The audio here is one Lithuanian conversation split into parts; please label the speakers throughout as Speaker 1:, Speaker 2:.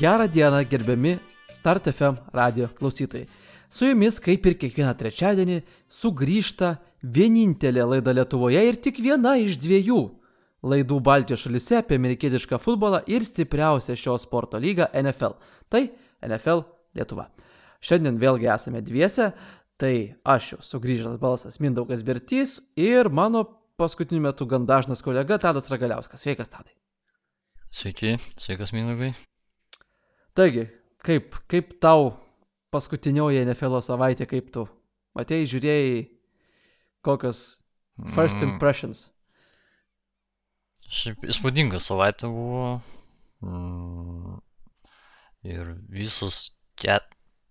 Speaker 1: Gerą dieną, gerbiami Start FM radio klausytojai. Su jumis, kaip ir kiekvieną trečiadienį, sugrįžta vienintelė laida Lietuvoje ir tik viena iš dviejų laidų Baltijos šalise apie amerikietišką futbolą ir stipriausią šio sporto lygą NFL. Tai NFL Lietuva. Šiandien vėlgi esame dviese, tai aš jau sugrįžęs balsas Mindaugas Bertys ir mano paskutiniu metu gan dažnas kolega Tadas Ragaliauskas. Sveikas, Tadai.
Speaker 2: Sveiki, sveikas Mindaugai.
Speaker 1: Taigi, kaip, kaip tau paskutinioji NFL savaitė, kaip tu matėjai, žiūrėjai, kokios first
Speaker 2: Mm.
Speaker 1: impressions.
Speaker 2: Šiaip įspūdinga savaitė buvo. Mm. Ir visos ket...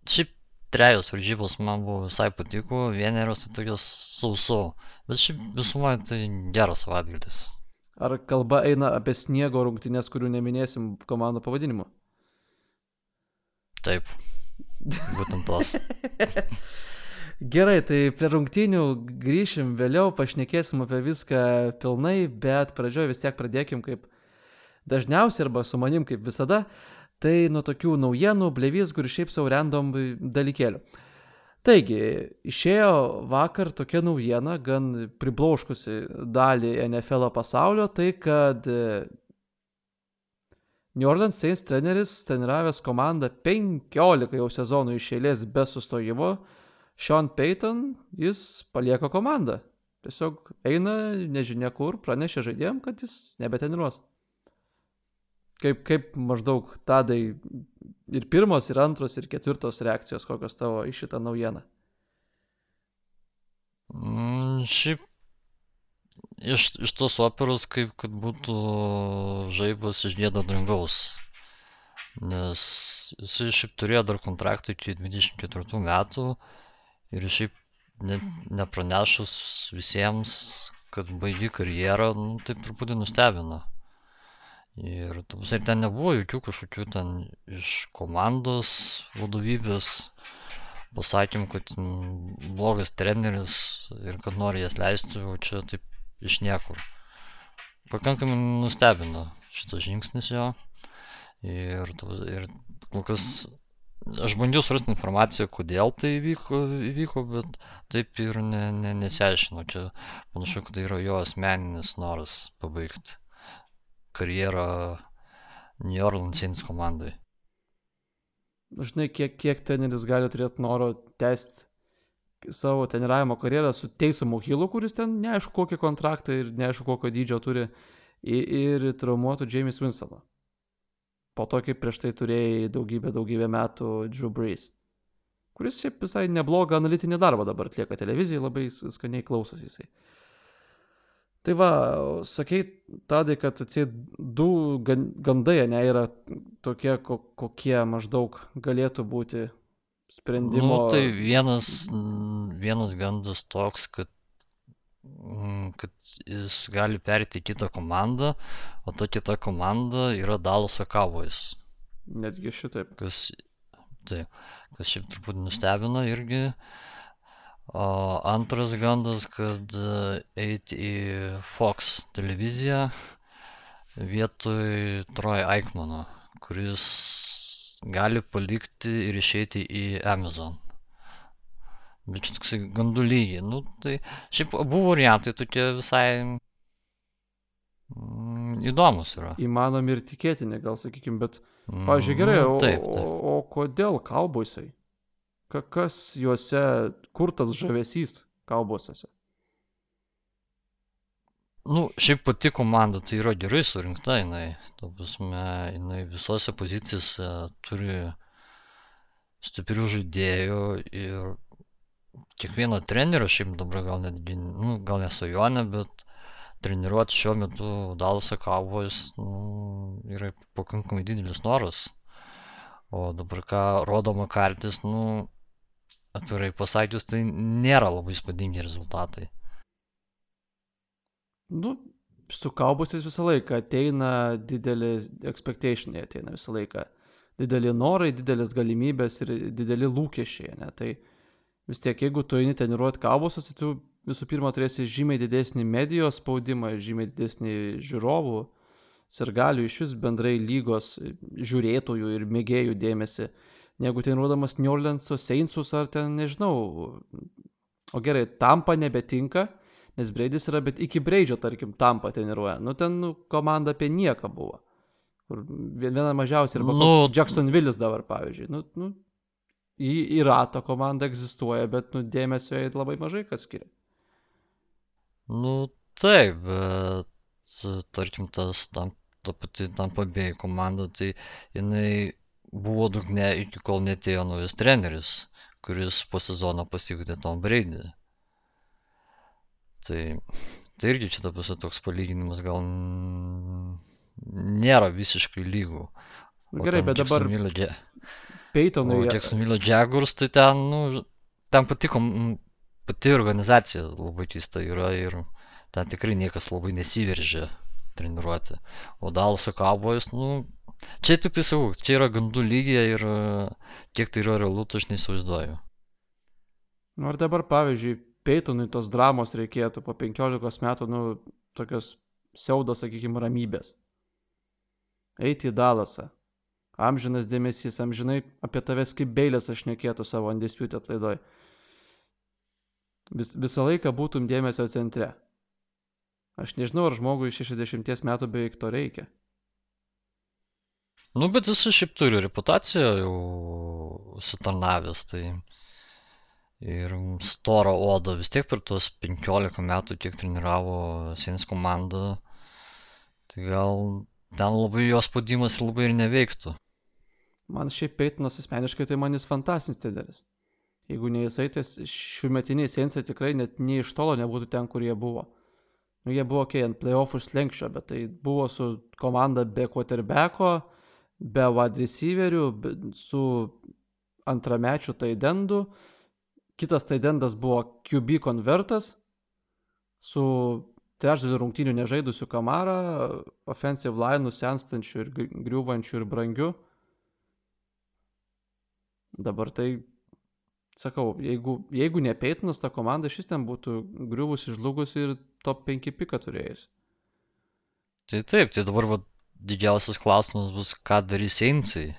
Speaker 2: Šiaip trejos varžybos man buvo visai patiko, vienerios tai tokios sauso. Bet šiaip visumoje tai geras savaitgalis.
Speaker 1: Ar kalba eina apie sniego rungtynės, kurių neminėsim komandų pavadinimu?
Speaker 2: Taip. Būtent tos.
Speaker 1: Gerai, tai prie rungtynių grįšim vėliau, pašnekėsim apie viską pilnai, bet pradžioje vis tiek pradėkim kaip dažniausiai arba su manim kaip visada, tai nuo tokių naujienų, blevizgų ir šiaip savo random dalykėlių. Taigi, išėjo vakar tokia naujiena, gan pribloškusi dalį NFL pasaulio, tai kad New Orleans Saints treneris treniravęs komandą 15 jau sezonų iš eilės be sustojimo, Sean Payton, jis palieka komandą. Tiesiog eina nežinia kur, pranešė žaidėjim, kad jis nebetreniruos. Kaip, kaip maždaug tadai ir pirmos, ir antros, ir ketvirtos reakcijos, kokios tavo į šitą naujieną.
Speaker 2: Mm, šiaip iš, iš tos operos kaip kad būtų žaibas iš dėdo dangaus. Nes jisai šiaip turėjo dar kontraktą iki 24 metų ir šiaip net nepranešus visiems, kad baigi karjerą, nu, taip truputį nustebino. Ir prasme, ir ten nebuvo jokių kažkokių ten iš komandos vadovybės pasakymų, kad blogas treneris ir kad nori jas leisti, o čia taip iš niekur. Pakankamai nustebino šitas žingsnis jo. Ir, ir kol kas aš bandžiau surasti informaciją, kodėl tai įvyko, įvyko bet taip ir ne, ne, nesiaiškino. Čia panašu, kad tai yra jo asmeninis noras pabaigti karjerą New Orleans Saints komandai.
Speaker 1: Žinai, kiek, kiek treneris gali turėti noro tęsti savo treniravimo karjerą su Teisamu Hillu, kuris ten neaišku kokį kontraktą ir neaišku kokio dydžio turi, ir traumuotų James Winsoną. Po to, kaip prieš tai turėjai daugybę, daugybę metų Drew Brees, kuris šiaip visai neblogą analitinį darbą dabar atlieka televizijai, labai skaniai klausosi jisai. Tai va, sakei, tadai, kad atseit du gan- gandai, ne, yra tokie, ko- kokie maždaug galėtų būti sprendimo.
Speaker 2: Nu, tai vienas, vienas gandas toks, kad, kad jis gali perėti į kitą komandą, o ta kita komanda yra Dallas Cowboys.
Speaker 1: Netgi šitaip.
Speaker 2: Kas, tai, kas šiaip truputį nustebino irgi. O antras gandas, kad e, eiti į Fox televiziją vietoj Troy Aikmano, kuris gali palikti ir išeiti į Amazon. Bet čia toksai gandų lygiai. Nu, tai šiaip abu variantai tokie visai mm, įdomus yra.
Speaker 1: Įmanomi ir tikėtini, gal sakykime, bet, pavyzdžiui, gerai,
Speaker 2: Nu,
Speaker 1: o,
Speaker 2: taip,
Speaker 1: o,
Speaker 2: taip.
Speaker 1: o kodėl kalboisai? Ka, kas juose, kur tas žavesys kalbosiuose?
Speaker 2: Nu, šiaip pati komanda tai yra gerai surinkta, jinai, ta prasme, jinai visose pozicijose turi stiprių žaidėjų ir kiekvieno trenerio, šiaip dabar gal netgi, nu, gal nesajonė, bet treniruoti šiuo metu Dallas Cowboys nu, yra pakankamai didelis noras. O dabar ką rodo Makartis, nu, atvirai pasakius, tai nėra labai įspūdingi rezultatai.
Speaker 1: Nu, su kalbosis visą laiką ateina didelį expectationai, ateina visą laiką. Dideli norai, didelės galimybės ir dideli lūkesčiai, ne? Tai vis tiek, jeigu tu eini treniruoti kalbosus, tai tu visų pirma turėsi žymiai didesnį medijos spaudimą, žymiai didesnį žiūrovų sirgalių iš vis bendrai lygos žiūrėtojų ir mėgėjų dėmesį, negu treniruodamas New Orleanso Saintsus ar ten, nežinau. O gerai, tampa nebetinka, nes Breidis yra, bet iki Breidžio, tarkim, tampa treniruoja. Nu, ten nu, komanda apie nieką buvo. Kur viena mažiausia, arba nu, Jacksonville'is dabar, pavyzdžiui. Nu, nu, yra ta komanda, egzistuoja, bet nu, dėmesio jai labai mažai kas skiria.
Speaker 2: Nu, taip, bet tarkim, tas tam, ta pati tampa bei komanda, tai jinai buvo dugne iki kol netėjo naujas treneris, kuris po sezono pasikvietė Tom Brady. Tai, tai irgi čia tapus toks palyginimas gal nėra visiškai lygų.
Speaker 1: O Gerai, bet dabar...
Speaker 2: Dže...
Speaker 1: Peitonui.
Speaker 2: Jacksonville Jaguars, tai ten, nu, ten patiko, pati organizacija labai keista yra ir ten tikrai niekas labai nesiveržia treniruoti. O Dalas'o Cowboys, nu, Čia tik tai sakau, čia yra gandų lygiai ir kiek tai yra realu, tai aš neįsivaizduoju.
Speaker 1: Nu, ar dabar, pavyzdžiui, Peitonui tos dramos reikėtų po 15 metų, nu, tokios siaudo, sakykime, ramybės. Eiti į Dalasą. Amžinas dėmesys, amžinai apie tavęs kaip beilės aš nekėtų savo Undisputed laidoj. Vis, visą laiką būtum dėmesio centre. Aš nežinau, ar žmogui 60 metų beveik to reikia.
Speaker 2: Nu, bet jis šiaip turi reputaciją jau užsitarnavęs, tai ir storą odą vis tiek per tuos 15 metų, kiek treniravo Sienis komandą, tai gal ten labai jos spaudimas labai ir neveiktų.
Speaker 1: Man šiaip Peitinas asmeniškai tai man jis fantastinis treneris. Jeigu ne jisai, tai šių metiniai Siensai tikrai net nei iš tolo nebūtų ten, kur jie buvo. Nu, jie buvo, kai okay, ant playoffų slenkščio, bet tai buvo su komanda be quarterbacko, be wide receiverių, su antramečiu taidendu. Kitas taidendas buvo QB konvertas su trečdaliu rungtynių nežaidusiu kamarą, offensive line senstančiu ir griūvančiu ir brangiu. Dabar tai, sakau, jeigu, jeigu ne Peitinas, ta komanda šis ten būtų griuvusi, žlugusi ir top 5 piką turėjus.
Speaker 2: Tai taip, tai dabar va, didžiausias klausimas bus, ką darys Einsai.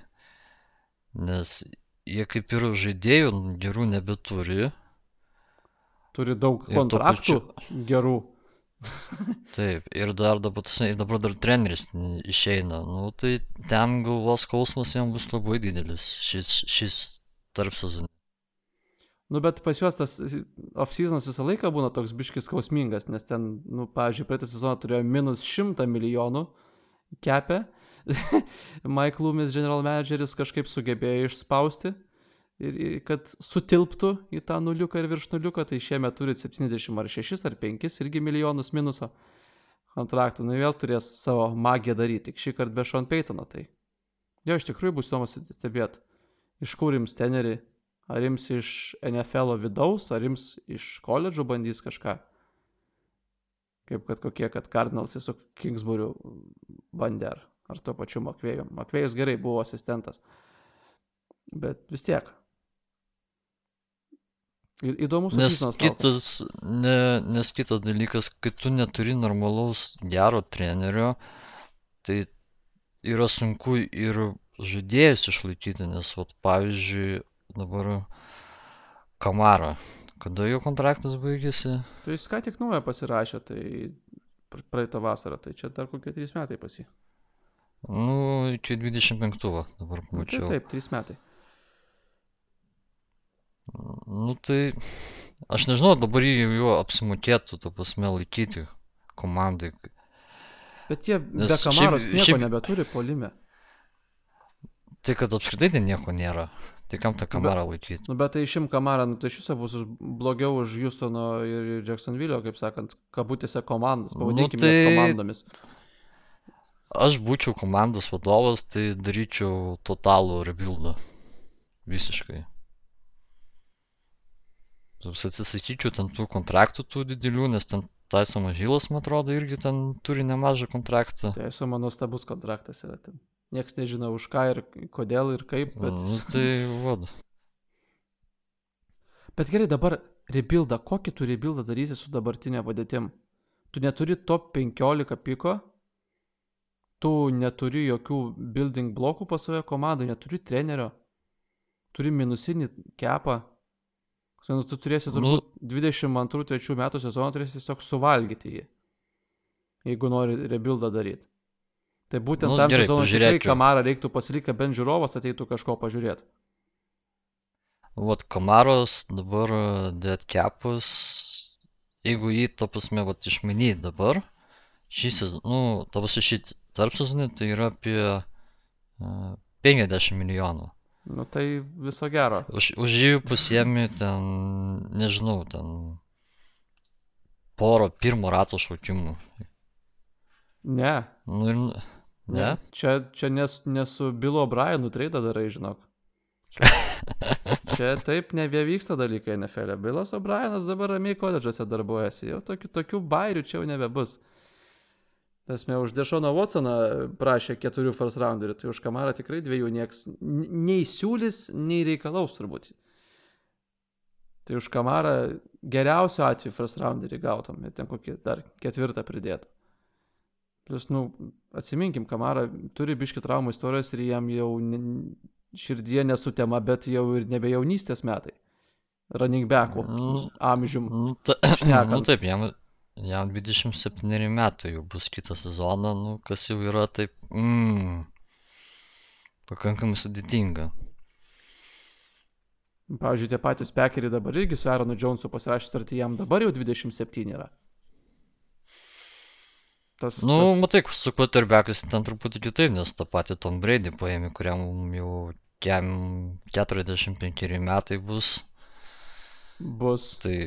Speaker 2: Nes jie kaip ir žaidėjų gerų nebeturi.
Speaker 1: Turi daug kontraktų pačiu... gerų.
Speaker 2: Taip, ir dar dabar, dabar dar treneris išeina. Nu, tai ten galvos skausmas jam bus labai didelis šis, šis tarp sezonų.
Speaker 1: Nu, bet pas juos tas off-seasonas visą laiką būna toks biškis skausmingas, nes ten, nu, pavyzdžiui, praeitą sezoną turėjo minus 100 milijonų, kepę. Mike Loomis, general manageris, kažkaip sugebėjo išspausti, ir, ir kad sutilptų į tą nuliuką ir virš nuliuką, tai šiemet turi 70 ar 6 ar 5 irgi milijonus minuso kontraktų. Nu vėl turės savo magiją daryti, tik šį kartą be Sean Paytono. Tai jo, iš tikrųjų bus įdomu stebėti, iš kur jums teneri, ar jums iš NFL vidaus, ar jums iš koledžų bandys kažką kaip kad kokie, kad Cardinalsai su Kingsburiu bandė ar, ar tuo pačiu Makvėjum. Makvėjus gerai buvo asistentas, bet vis tiek. Į, įdomus
Speaker 2: nes kitas, ne, nes kitas dalykas, kai tu neturi normalaus gero trenerio, tai yra sunku ir žaidėjus išlaikyti, nes, vat, pavyzdžiui, dabar Kamara Kada jo kontraktas baigėsi?
Speaker 1: Tai jis ką tik naują pasirašė, tai praeitą vasarą, tai čia dar kokie 3 metai pasi.
Speaker 2: Nu, iki 25 dabar
Speaker 1: mačiau. Nu, tai taip, 3 metai.
Speaker 2: Nu tai, aš nežinau, dabar jau apsimokėtų, to pasme, laikyti komandai.
Speaker 1: Bet jie Nes be kamaros šiaip, nieko šiaip... nebeturi polime.
Speaker 2: Tai kad apskritai ten nieko nėra. Tai kam tą kamerą laikyti?
Speaker 1: Nu, bet tai išim kamerą, nu, tai iš viso bus blogiau už Houstono ir Jacksonville, kaip sakant, kabutėse komandas, pavadinkime nu, tai... komandomis.
Speaker 2: Aš būčiau komandos vadovas, tai daryčiau totalų rebuildą. Visiškai. Atsisakyčiau ten tų kontraktų tų didelių, nes ten Taisomas Hilas, man atrodo, irgi ten turi nemažą kontraktą.
Speaker 1: Taisoma nuostabus kontraktas yra ten. Niekas nežino už ką ir kodėl ir kaip. Bet...
Speaker 2: Nu, tai vad.
Speaker 1: Bet gerai, dabar rebuildą, kokį tu rebuildą darysi su dabartinė padėtim? Tu neturi top 15 piko, tu neturi jokių building blokų pas save komandai, neturi trenerio, turi minusinį kepą. Nu, tu turėsi turbūt nu, 22-3 metų sezoną turėsi tiesiog suvalgyti jį, jeigu nori rebuildą daryti. Tai būtent nu, tam sezonui tikrai kamarą reiktų pasilikti, bent žiūrovas ateitų kažko pažiūrėti.
Speaker 2: Vat kamaros dabar dead capus, jeigu jį, to prasme, vat išmanyti dabar, šį sezoną, nu, to prasme, šį tarp sezonį tai yra apie uh, 50 milijonų.
Speaker 1: Nu tai viso gero.
Speaker 2: Už, už jų pasiemi ten, nežinau, ten porą pirmo rato šaukimų.
Speaker 1: Ne.
Speaker 2: Nu ir... Ne? ne?
Speaker 1: Čia, čia nes, nesu Bilo Brianų treidą darai, žinok. Čia, čia taip nevyksta dalykai NFL. E. Bilas O'Brienas dabar ramiai koledžuose darbuojasi. Jau tokių, tokių bairių čia jau nebebus. Tasme, už Dešoną Watsoną prašė keturių first rounderių, tai už Kamarą tikrai dviejų nieks nei siūlys, nei reikalaus turbūt. Tai už Kamarą geriausiu atveju first rounderį gautum ir ten kokį dar ketvirtą pridėtų. Plus, nu, atsiminkim, Kamara turi biški traumų istorijos ir jam jau širdie nesutema, bet jau ir nebe jaunystės metai. Running backų nu, amžium.
Speaker 2: Nu, ta, nu taip, jam Jam 27 metai jau bus kitą sezoną, nu, kas jau yra taip, mm, pakankamai sudėtinga.
Speaker 1: Pavyzdžiui, tie patys pekeriai dabar irgi su Aaronu Jonesu pasirašė sutartį, jam dabar jau 27 yra.
Speaker 2: Tas, nu, tas... matai, su quarterbackas ten truputį kitaip, nes tą patį Tom Brady paėmė, kuriam jau jam 45 metai bus.
Speaker 1: Bus.
Speaker 2: Tai.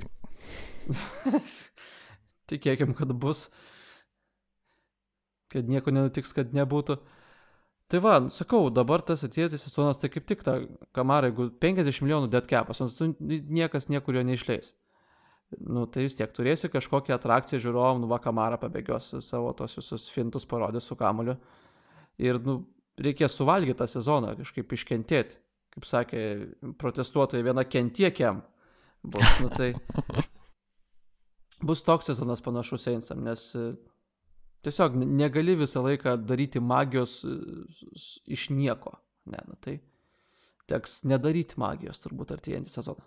Speaker 1: Tikėkim, kad bus. Kad nieko nenutiks, kad nebūtų. Tai va, sakau, dabar tas atėjęs sezonas, tai kaip tik ta kamara, jeigu 50 milijonų dead capas, nu, niekas niekur jo neišleis. Nu, tai vis tiek turėsi kažkokią atrakciją žiūrovom, nu, va, kamara pabėgios savo tos visus fintus parodys su kamuliu. Ir, nu, reikės suvalgyti tą sezoną, kažkaip iškentėti. Kaip sakė protestuotojai, viena kentiekiam. Bus, nu, tai bus toks sezonas panašus Einsam, nes e, tiesiog negali visą laiką daryti magijos e, iš nieko. Ne, nu tai teks nedaryti magijos turbūt artėjantį sezoną.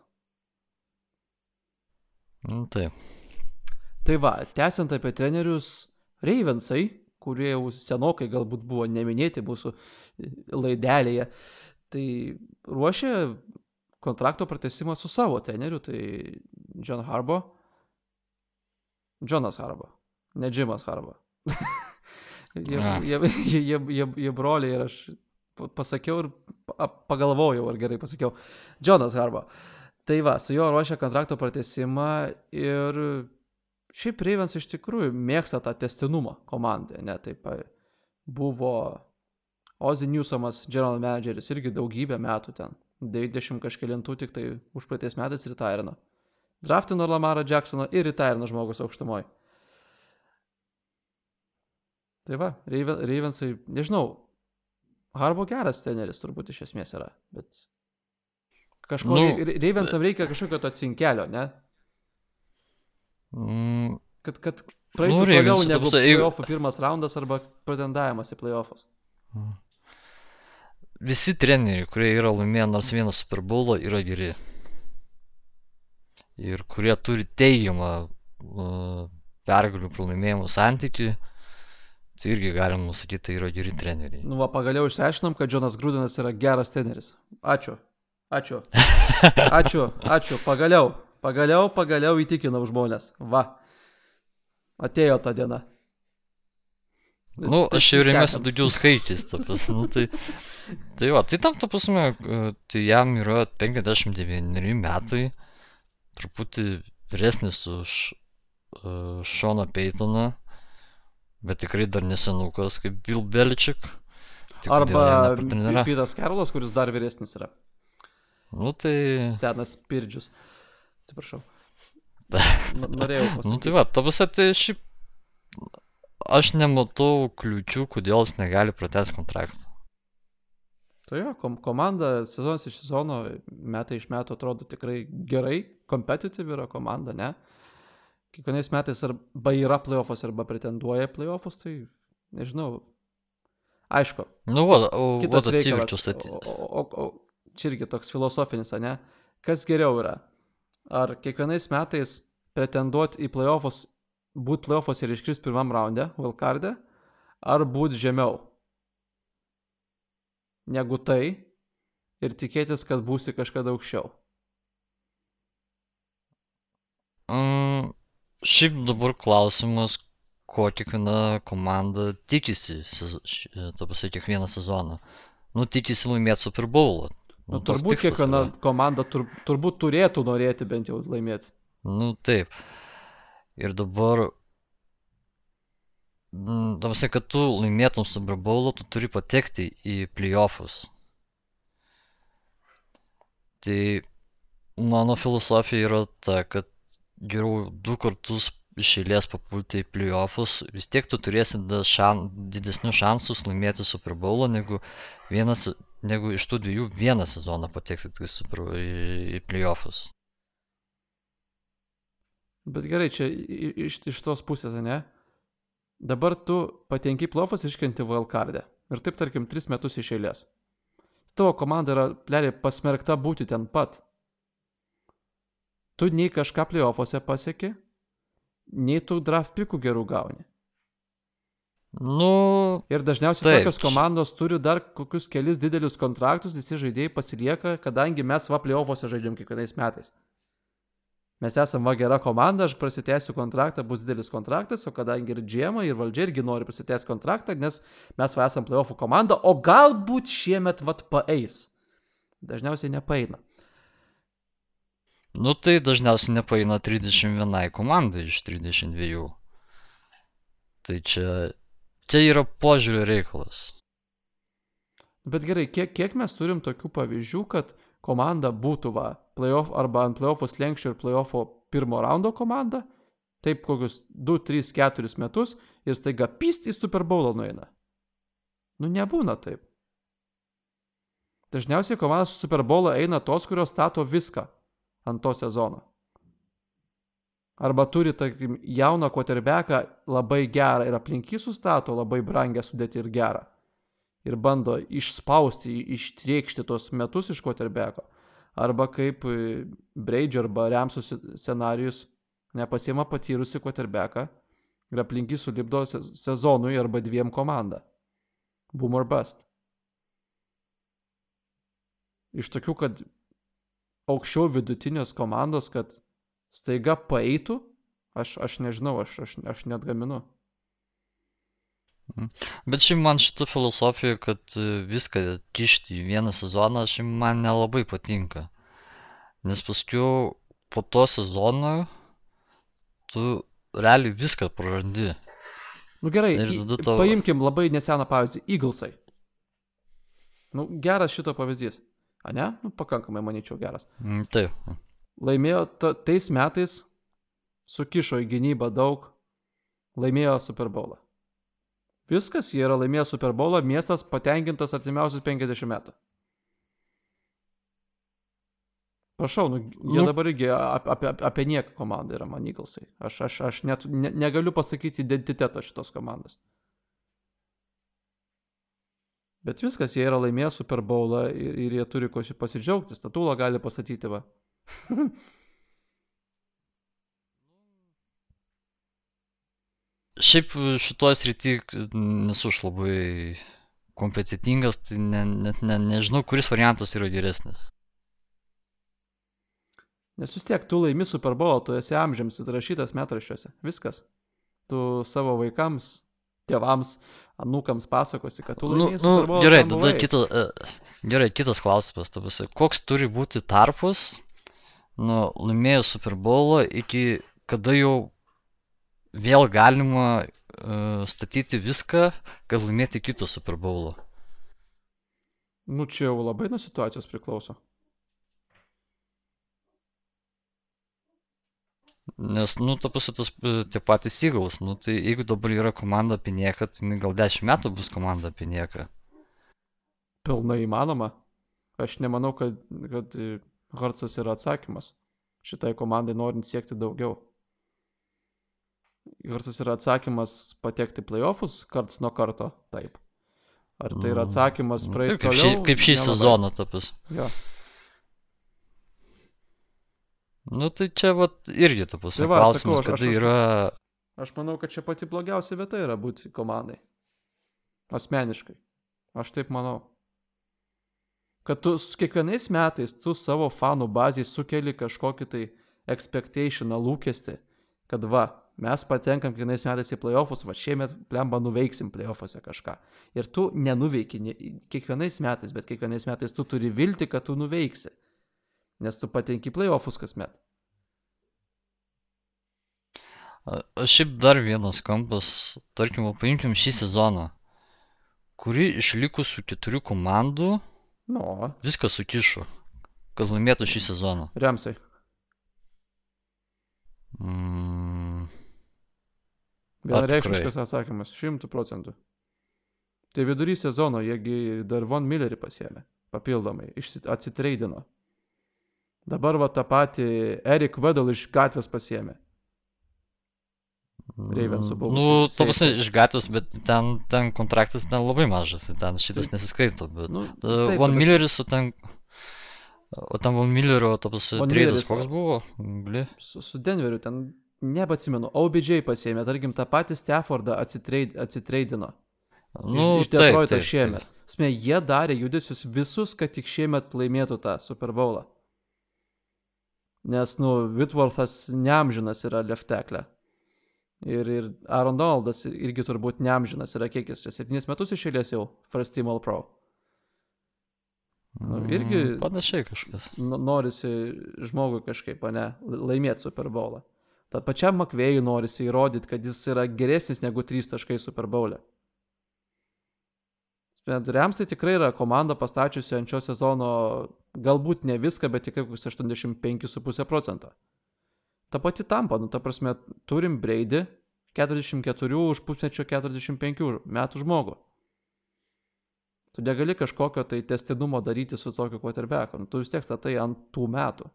Speaker 2: Nu, tai.
Speaker 1: Tai va, tęsiant apie trenerius, Ravensai, kurie jau senokai galbūt buvo neminėti mūsų e, laidelėje, tai ruošia kontrakto pratesimą su savo treneriu, tai John Harbo. Džonas Harba, ne Džimas Harba. jie, jie, jie, jie, jie, jie broliai ir aš pasakiau ir pagalvojau, ar gerai pasakiau. Džonas Harba. Tai va, su juo ruošia kontrakto pratesimą ir šiaip Ravens iš tikrųjų mėgsta tą testinumą komandoje, ne, taip buvo Ozzy Newsomas, general manageris, irgi daugybę metų ten, 90 kažkėlintų tik tai už praeitais metais retirino draftino Lamarą Jacksoną ir retirino žmogus aukštumoje. Tai va, Raven, Ravensai, nežinau, Harbo geras teneris turbūt iš esmės yra, bet kažko, nu, Ravensam reikia kažkokio to cinkelio, ne?
Speaker 2: Mm,
Speaker 1: kad, kad praeitų nu, toliau negu playoffų pirmas raundas arba pretendavimas į playoffus. Mm.
Speaker 2: Visi treneriai, kurie yra laimėję nors vieną Super Bowlą, yra geri ir kurie turi teigiamą pergalių pralaimėjimų santykių, tai irgi galim nusakyti, tai yra geri treneriai.
Speaker 1: Nu, va, pagaliau išsiaiškinom, kad Jonas Grūdinas yra geras treneris. Ačiū. Ačiū. Ačiū. Ačiū. Pagaliau. Pagaliau, pagaliau įtikinau žmonės. Va. Atėjo ta diena.
Speaker 2: Nu, aš jau remiuosi daugiau skaičiais, tapas, nu, tai, tai va, tai tam, ta prasme, tai jam yra 59 metai, truputį vyresnis už uh, Šoną Peitoną, bet tikrai dar nesenukas kaip Bill Belichick.
Speaker 1: Tik Arba Pitas Karolas, kuris dar vyresnis yra.
Speaker 2: Nu tai.
Speaker 1: Senas Pirdžius. Atsiprašau. Norėjau pasakyti.
Speaker 2: nu tai va, tavas tai šiaip. Aš nematau kliūčių, kodėl jis negali pratęsti kontraktą.
Speaker 1: Tai jo, kom komanda sezonas iš sezono, metai iš metų atrodo tikrai gerai, kompetitiv yra komanda, ne? Kiekvienais metais arba yra playoffas, arba pretenduoja playoffus, tai nežinau, Aišku,
Speaker 2: Nu, va, o,
Speaker 1: kitas
Speaker 2: va,
Speaker 1: reikalas.
Speaker 2: statyti.
Speaker 1: O, o, o, čia irgi toks filosofinis, ne? Kas geriau yra? Ar kiekvienais metais pretenduoti į playoffus, būti playoffus ir iškris pirmam raunde, Vilkardė, ar būti žemiau? Negu tai ir tikėtis, kad būsi kažkada aukščiau.
Speaker 2: Mm, šiaip dabar klausimas, ko kiekviena komanda tikisi, e, ta prasme, kiekvieną sezoną. Nu, tikisi laimėti Super Bowl.
Speaker 1: Nu,
Speaker 2: toks
Speaker 1: turbūt kiekviena
Speaker 2: yra.
Speaker 1: komanda tur, turbūt turėtų norėti bent jau laimėti.
Speaker 2: Nu, taip. Ir dabar, ta prasme, kad tu laimėtum Super Bowl, tu turi patekti į playoffus. Tai mano filosofija yra ta, kad geriau du kartus iš eilės papulti į playoffus, vis tiek tu turėsi šan, didesnius šansus laimėti Super Bowl, negu, vienas, negu iš tų dviejų vieną sezoną patekti į, į playoffus.
Speaker 1: Bet gerai, čia iš, iš tos pusės, ne? Dabar tu patenki į playoffus iškenti Wildcardę. Ir taip, tarkim, tris metus iš eilės. Tavo komanda yra, pleriai, pasmerkta būti ten pat. Tu nei kažką playoffuose pasieki, nei tu draft pikų gerų gauni.
Speaker 2: Nu,
Speaker 1: Ir dažniausiai
Speaker 2: Taip.
Speaker 1: tokios komandos turi dar kokius kelis didelius kontraktus, visi žaidėjai pasilieka, kadangi mes va playoffuose žaidžiam kiekvienais metais. Mes esame va gera komanda, aš prasitęsiu kontraktą, bus didelis kontraktas, o kadangi ir džiema, ir valdžia irgi nori prasitęsti kontraktą, nes mes va esame playoffų komanda, o galbūt šiemet vat paeis. Dažniausiai nepaeina.
Speaker 2: nu tai dažniausiai nepaeina 31 komandai iš 32. Tai čia, čia yra požiūrio reikalas.
Speaker 1: Bet gerai, kiek, kiek mes turim tokių pavyzdžių, kad komanda būtų va, playoff arba ant playoffų slengščio ir playoffo pirmo raundo komanda, taip kokius 2, 3, 4 metus ir staiga pyst į Super Bowl nueina. Nu nebūna taip. Dažniausiai komandos su Super Bowl eina tos, kurios stato viską ant to sezono. Arba turi, tarkim, jauną koterbeką labai gerą ir aplink jį sustato labai brangę sudėti ir gerą ir bando išspausti, ištriekšti tos metus iš quarterbacko. Arba kaip e, Breidžio arba Remso scenarius nepasiema patyrusi quarterbacką ir aplink jį sulipdo se- sezonui arba dviem komandą. Boom or bust. Iš tokių, kad aukščiau vidutinės komandos, kad staiga paeitų, aš, aš nežinau, aš, aš, aš net gaminu.
Speaker 2: Bet šiaip man šita filosofija, kad viską kišti į vieną sezoną, šiaip man nelabai patinka. Nes paskui po to sezono tu realiai viską prarandi.
Speaker 1: Nu gerai,
Speaker 2: Ir tada tau-
Speaker 1: paimkim labai neseną pavyzdį. Eaglesai. Nu, geras šito pavyzdys. A ne? Nu, pakankamai, manyčiau, geras.
Speaker 2: Taip.
Speaker 1: Laimėjo ta, tais metais, sukišo į gynybą daug, laimėjo Super Bowlą. Viskas, jie yra laimėję Super Bowlą, miestas patenkintas artimiausius 50 metų. Prašau, nu, jie
Speaker 2: Nu.
Speaker 1: dabar irgi apie, apie, apie nieką komanda yra man Eaglesai. Aš, aš, aš net ne, negaliu pasakyti identiteto šitos komandos. Bet viskas, jie yra laimėję Super Bowlą ir, ir jie turi ko pasidžiaugti. Statulą gali pasakyti, va.
Speaker 2: Šiaip šitoj srity nesu aš labai kompetitingas, tai ne, net ne, nežinau, kuris variantas yra geresnis.
Speaker 1: Nes vis tiek tu laimi Super Bowl, tu esi amžiams įrašytas metraščiuose. Viskas. Tu savo vaikams, tėvams, anūkams pasakosi, kad tu
Speaker 2: Nu,
Speaker 1: laimėjai
Speaker 2: nu,
Speaker 1: Super Bowl.
Speaker 2: gerai,
Speaker 1: ten
Speaker 2: tada kita, e, gerai, kitas klausimas, ta prasme, koks turi būti tarpas nuo laimėjus Super Bowlą iki kada jau vėl galima e, statyti viską, kad laimėti kitą Super Bowlą.
Speaker 1: Nu, čia jau labai nuo situacijos priklauso.
Speaker 2: Nes, nu, ta prasme, tas e, tie patys Eagles, nu, tai jeigu dabar yra komanda apie nieką, tai gal 10 metų bus komanda apie nieką.
Speaker 1: Pilnai įmanoma. Aš nemanau, kad, kad e, Hartsas yra atsakymas šitai komandai norint siekti daugiau. Hartsas yra atsakymas patekti playoffus karts nuo karto, taip. Ar tai yra atsakymas
Speaker 2: Nu,
Speaker 1: praeiti
Speaker 2: taip, kaip, šį,
Speaker 1: toliau?
Speaker 2: kaip šį
Speaker 1: Nelabai.
Speaker 2: sezoną tapus.
Speaker 1: Jo.
Speaker 2: Nu tai čia vat irgi tapus.
Speaker 1: Tai va, sakau,
Speaker 2: klausimas,
Speaker 1: aš-
Speaker 2: kada
Speaker 1: aš- aš-
Speaker 2: yra...
Speaker 1: Aš manau, kad čia pati blogiausia vieta yra būti komandai. Asmeniškai. Aš taip manau. Kad tu kiekvienais metais tu savo fanų bazai sukeli kažkokį tai expectationą, lūkestį, kad va, mes patenkam kiekvienais metais į playoffus, va šiemet plemba nuveiksim playoffuose kažką. Ir tu nenuveiki kiekvienais metais, bet kiekvienais metais tu turi vilti, kad tu nuveiksi. Nes tu patenki playoffus kasmet.
Speaker 2: Šiaip dar vienas kampas, tarkim, paimkim šį sezoną, kuri iš likusių keturių komandų
Speaker 1: Nu,
Speaker 2: viską sukišo, kad laimėtų šį sezoną.
Speaker 1: remsai.
Speaker 2: Mm,
Speaker 1: Vienareikšmiškas atsakymas, šimtų procentų. Tai vidury sezono jiegi dar Von Millerį pasiemė, papildomai, atsitreidino. Dabar va tą patį Erik Vedal iš gatvės pasiemė.
Speaker 2: Mm,
Speaker 1: buvusį
Speaker 2: Nu, to prasme, iš gatvės, bet ten, ten kontraktas ten labai mažas, tai ten šitas nesiskaito, bet...
Speaker 1: Nu,
Speaker 2: Uh,
Speaker 1: taip, prasme.
Speaker 2: Milleris, o ten... O ten Von Millerio, to prasme, treidas koks buvo? Bli.
Speaker 1: Su, su Denveriu ten, nebeatsimenu, OBJ pasiemė, tarkim, tą patį Staffordą atsitreid, atsitreidino.
Speaker 2: Nu,
Speaker 1: iš, iš Detroito šiemet. Sme, jie darė judesius visus, kad tik šiemet laimėtų tą Super Bowlą. Nes, nu, Whitworthas neamžinas yra lefteklė. Ir, ir Aaron Donaldas irgi turbūt neamžinas yra kiek jis čia, septynis metus išėlės jau First Team All Pro. Nu, irgi-
Speaker 2: Mm, Panašiai kažkas.
Speaker 1: Norisi žmogui kažkaip, ne, laimėti Super Bowlą. Ta pačiam Makvėjui norisi įrodyti, kad jis yra geresnis negu 3 taškai Super Bowl'e. Remsai tikrai yra komanda pastačiusi ant šio sezono galbūt ne viską, bet tikrai kokius 85,5 procento. Ta pati tampa, nu ta prasme, turim Brady 44 už pusmečio 45 metų žmogų. Tu negali kažkokio tai testinumo daryti su tokiu quarterbacku, nu, tu vis tiek statai ant tų metų.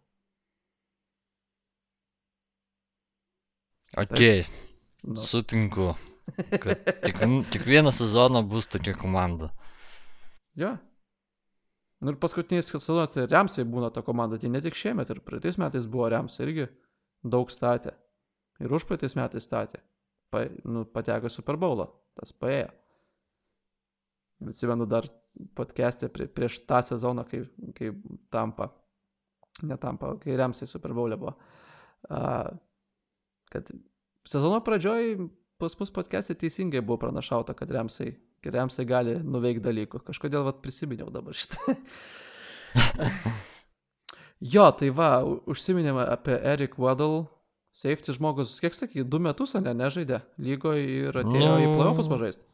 Speaker 2: Ok,
Speaker 1: Nu,
Speaker 2: sutinku, kad tik, kiekvieną sezoną bus tokia komanda.
Speaker 1: jo. Nu ir paskutiniais sezonas tai Remsai būna ta komanda, tai ne tik šiemet, ir praeitais metais buvo Remsai irgi daug statė. Ir už praeitais metais statė. Pa, nu, pateko Super Bowlą, tas paėjo. Ir Atsimenu dar podcast'e prie, prieš tą sezoną, kai, kai tampa, ne tampa, kai Remsai Super Bowl'e buvo. Uh, kad sezono pradžioj pas mus podcast'e teisingai buvo pranašauta, kad Remsai, kad Remsai gali nuveikti dalykų. Kažkodėl vat prisiminiau dabar šitą. jo, tai va, užsiminėme apie Eric Waddle. Safety žmogus, kiek sakai, du metus, ne, nežaidė lygoje ir atėjo į
Speaker 2: Nu.
Speaker 1: playoffus pažaisti.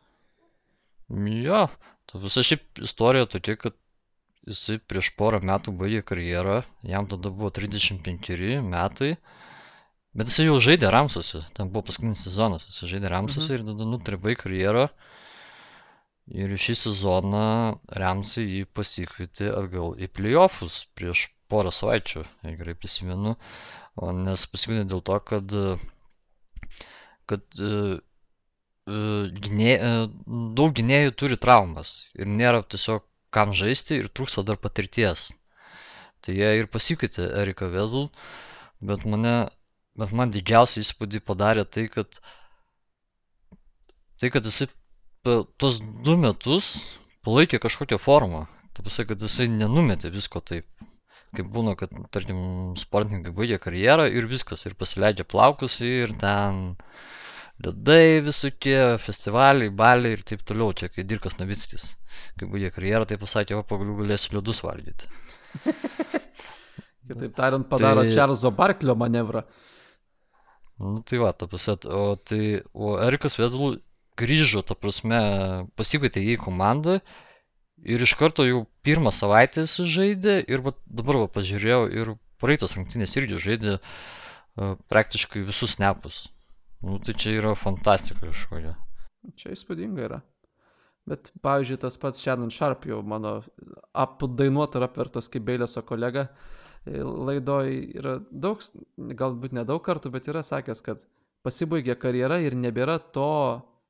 Speaker 2: Jo, ta visa šiaip istorija tokia, kad jisai prieš porą metų baigė karjerą, jam tada buvo 35 metai, bet jisai jau žaidė Ramsuose, ten buvo paskutinis sezonas, jisai žaidė Ramsuose ir tada nutarė baigti karjerą. Ir šį sezoną Ramsai jį pasikvietė atgal į playoffus prieš porą savaičių, jei gerai prisimenu. O nes pasikvietė dėl to, kad, kad e, e, gynė, e, daug gynėjų turi traumas ir nėra tiesiog kam žaisti ir trūksta dar patirties. Tai jie ir pasikvietė Eriką Vezul, bet mane, bet man didžiausią įspūdį padarė tai, kad tai, kad jisai tuos du metus palaikė kažkokią formą. Tai pasakė, kad jisai nenumetė visko taip. Kaip būna, kad, tarkim, sportininkai baigia karjerą ir viskas, ir pasileidžia plaukus ir ten ledai visokie, festivaliai, baliai ir taip toliau. Čia kai Dirkas Navickis, kai baigė karjerą, tai pasakė, o pagaliau galėsiu ledus valgyti.
Speaker 1: Kitaip tariant, padaro
Speaker 2: Tai-
Speaker 1: Čarlzo Barklio manevrą.
Speaker 2: Nu tai va, ta prasme, o tai, o Erikas Vedul grįžo, ta prasme, pasikvietė jį į komandą ir iš karto jau pirmą savaitę jis žaidė ir va, dabar va, pažiūrėjau ir praeitos rungtynės irgi žaidė uh, praktiškai visus snapus. Nu tai čia yra fantastika kažkokia.
Speaker 1: Čia įspūdinga yra. Bet, pavyzdžiui, tas pats Shannon Sharp jau mano apdainuota ir apvertos kaip Beilėso kolega laidoj yra daug, galbūt nedaug kartų, bet yra sakęs, kad pasibaigė karjera ir nebėra to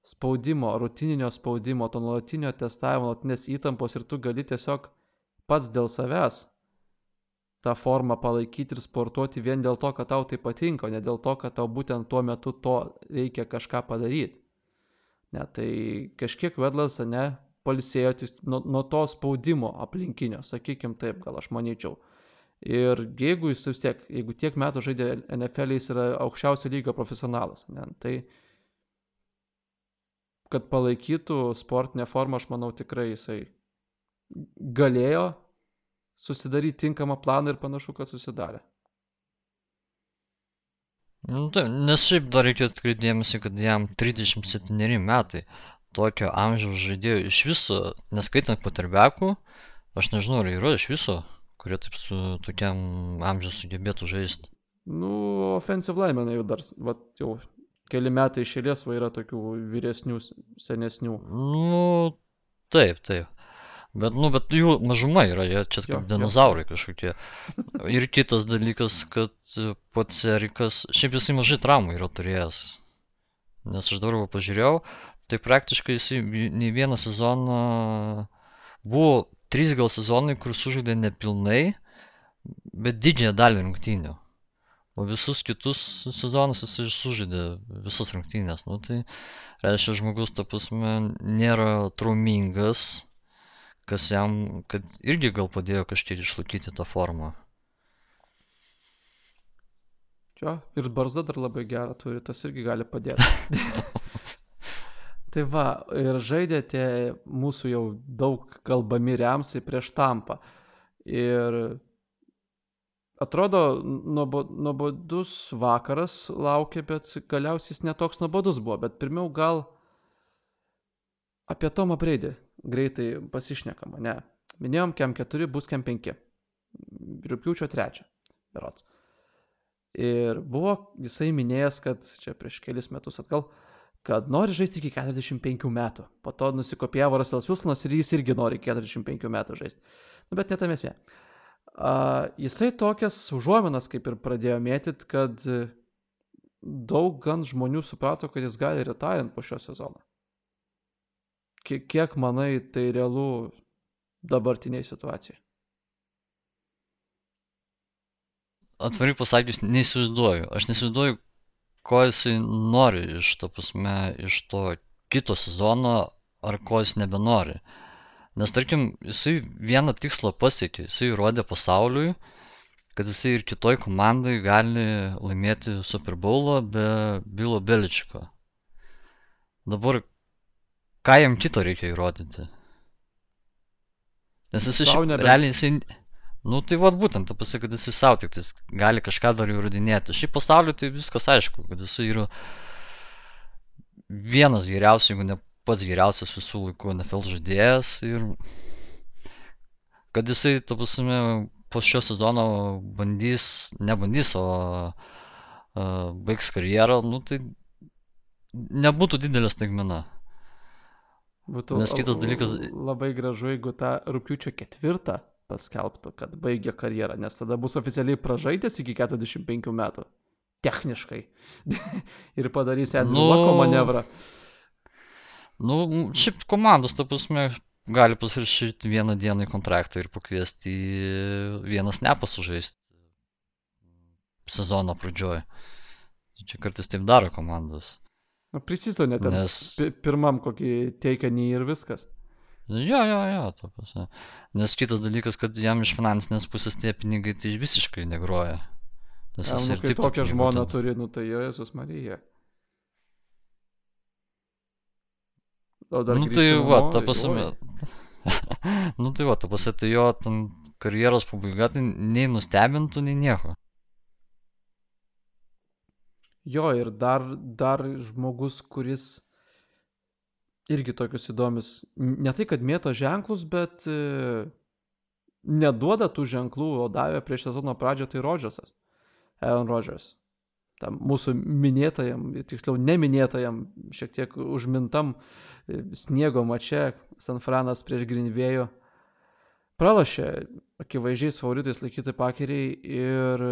Speaker 1: spaudimo, rutininio spaudimo, to nuolatinio testavimo, nuolatinės įtampos ir tu gali tiesiog pats dėl savęs tą formą palaikyti ir sportuoti vien dėl to, kad tau tai patinka, o ne dėl to, kad tau būtent tuo metu to reikia kažką padaryti. Ne, tai kažkiek vedlas, ne, palsėjo nuo, nuo to spaudimo aplinkinio, sakykim taip, gal aš manyčiau. Ir jeigu jis vis tiek, jeigu tiek metų žaidė NFL, jis yra aukščiausio lygio profesionalas, ne, tai kad palaikytų sportinę formą, aš manau tikrai jisai galėjo susidaryti tinkamą planą ir panašu, kad susidarė.
Speaker 2: Nu, tai, nes šiaip dar reikia atkreipdėmėsi, kad jam 37 metai tokio amžiaus žaidėjų iš viso, neskaitant paterbekų, aš nežinau, ar yra iš viso, kurie taip su tokiam amžiaus sugebėtų žaisti.
Speaker 1: Nu, offensive linemenai jau dar, va, jau keli metai išėlės va yra tokių vyresnių, senesnių.
Speaker 2: Nu, taip, taip. Bet, nu, bet jų mažuma yra, jie čia kaip dinozaurai kažkokie. Ir kitas dalykas, kad pats Erikas, šiaip jisai mažai traumų yra turėjęs. Nes aš dabar pažiūrėjau, tai praktiškai jisai nei vieną sezoną buvo trys gal sezonai, kur sužaidė nepilnai, bet didžiąją dalį rungtynių. O visus kitus sezonus jisai sužaidė visas rungtynės. Nu, tai reiškia, žmogus, ta prasme, nėra traumingas kas jam, kad irgi gal padėjo kažkiek išlaikyti tą formą.
Speaker 1: Jo, ir barzda dar labai gerą turi, tas irgi gali padėti. tai va, ir žaidėte mūsų jau daug kalbami remsai prieš tampą. Ir atrodo, nuobodus vakaras laukia, bet galiausiai jis netoks nuobodus buvo. Bet pirmiau gal apie Tomą Breidį greitai pasišnekama, ne. Minėjom, kem 4 bus kem 5. Rūpiučio 3. Berots. Ir buvo jisai minėjęs, kad čia prieš kelis metus atgal, kad nori žaisti iki 45 metų. Po to nusikopijavo Russellas Wilsonas ir jis irgi nori 45 metų žaisti. Nu, bet netam esmė. Uh, jisai tokias užuominas kaip ir pradėjo mėtyti, kad daug gan žmonių suprato, kad jis gali retirint po šio sezono kiek manai tai realu dabartiniai situacijai?
Speaker 2: Atvarai pasakius, neįsivaizduoju. Aš neįsivaizduoju, ko jisai nori iš to pasme, iš to kito sezono, ar ko jis nebenori. Nes tarkim, jisai vieną tikslą pasiekė, jisai įrodė pasauliui, kad jisai ir kitoj komandai gali laimėti Super Bowlą be Bilo Beličiko. Dabar ką jam kito reikia įrodyti. Nes jis iš nebe... realiai jisai... Nu tai vad būtent, tu pasakai, kad jisai savo tik tais gali kažką dar įrodinėti. Šiaip pasauliu tai viskas aišku, kad jisai yra vienas geriausių, jeigu ne pats geriausias visų laikų NFL žaidėjas ir kad jisai, tu pasime, po šio sezono bandys, nebandys, o uh, baigs karjerą, nu tai nebūtų didelė staigmena.
Speaker 1: Būtų Nes kitas dalykas. Labai gražu, jeigu tą rūpiučio ketvirtą paskelbtų, kad baigė karjerą, nes tada bus oficialiai pražaidęs iki 45 metų. Techniškai. ir padarys Andrew nu, Lako manevrą.
Speaker 2: Nu, šiaip komandos, ta prasme, gali pasirašyti vieną dieną į kontraktą ir pakviesti vienas nepasužaisti sezono pradžioje. Čia kartais taip daro komandos.
Speaker 1: Nu, prisistonė ten Nes... pirmam kokį teikinį ir viskas.
Speaker 2: Jo, jo, jo, to pasė. Nes kitas dalykas, kad jam iš finansinės pusės tie pinigai tai visiškai negroja.
Speaker 1: Nes jis nu, ir taip tokią žmoną būtent... turi, nu tai jo, Jėzus Marija.
Speaker 2: O dar nu tai namo, va, ta pasame. nu tai va, ta pasame, tai jo ten karjeros pabaiga tai nei nustebintų, nei nieko.
Speaker 1: Jo, ir dar, dar žmogus, kuris irgi tokius įdomius, ne tai, kad mėto ženklus, bet e, neduoda tų ženklų, o davė prieš sezono pradžią tai Rodžersas, Aaron Rodgers. Tam mūsų minėtajam, tiksliau neminėtajam, šiek tiek užmintam e, sniego mače San Franas prieš Grinvėjų. Pralašė akivaizdžiais favoritais laikyti pakeriai ir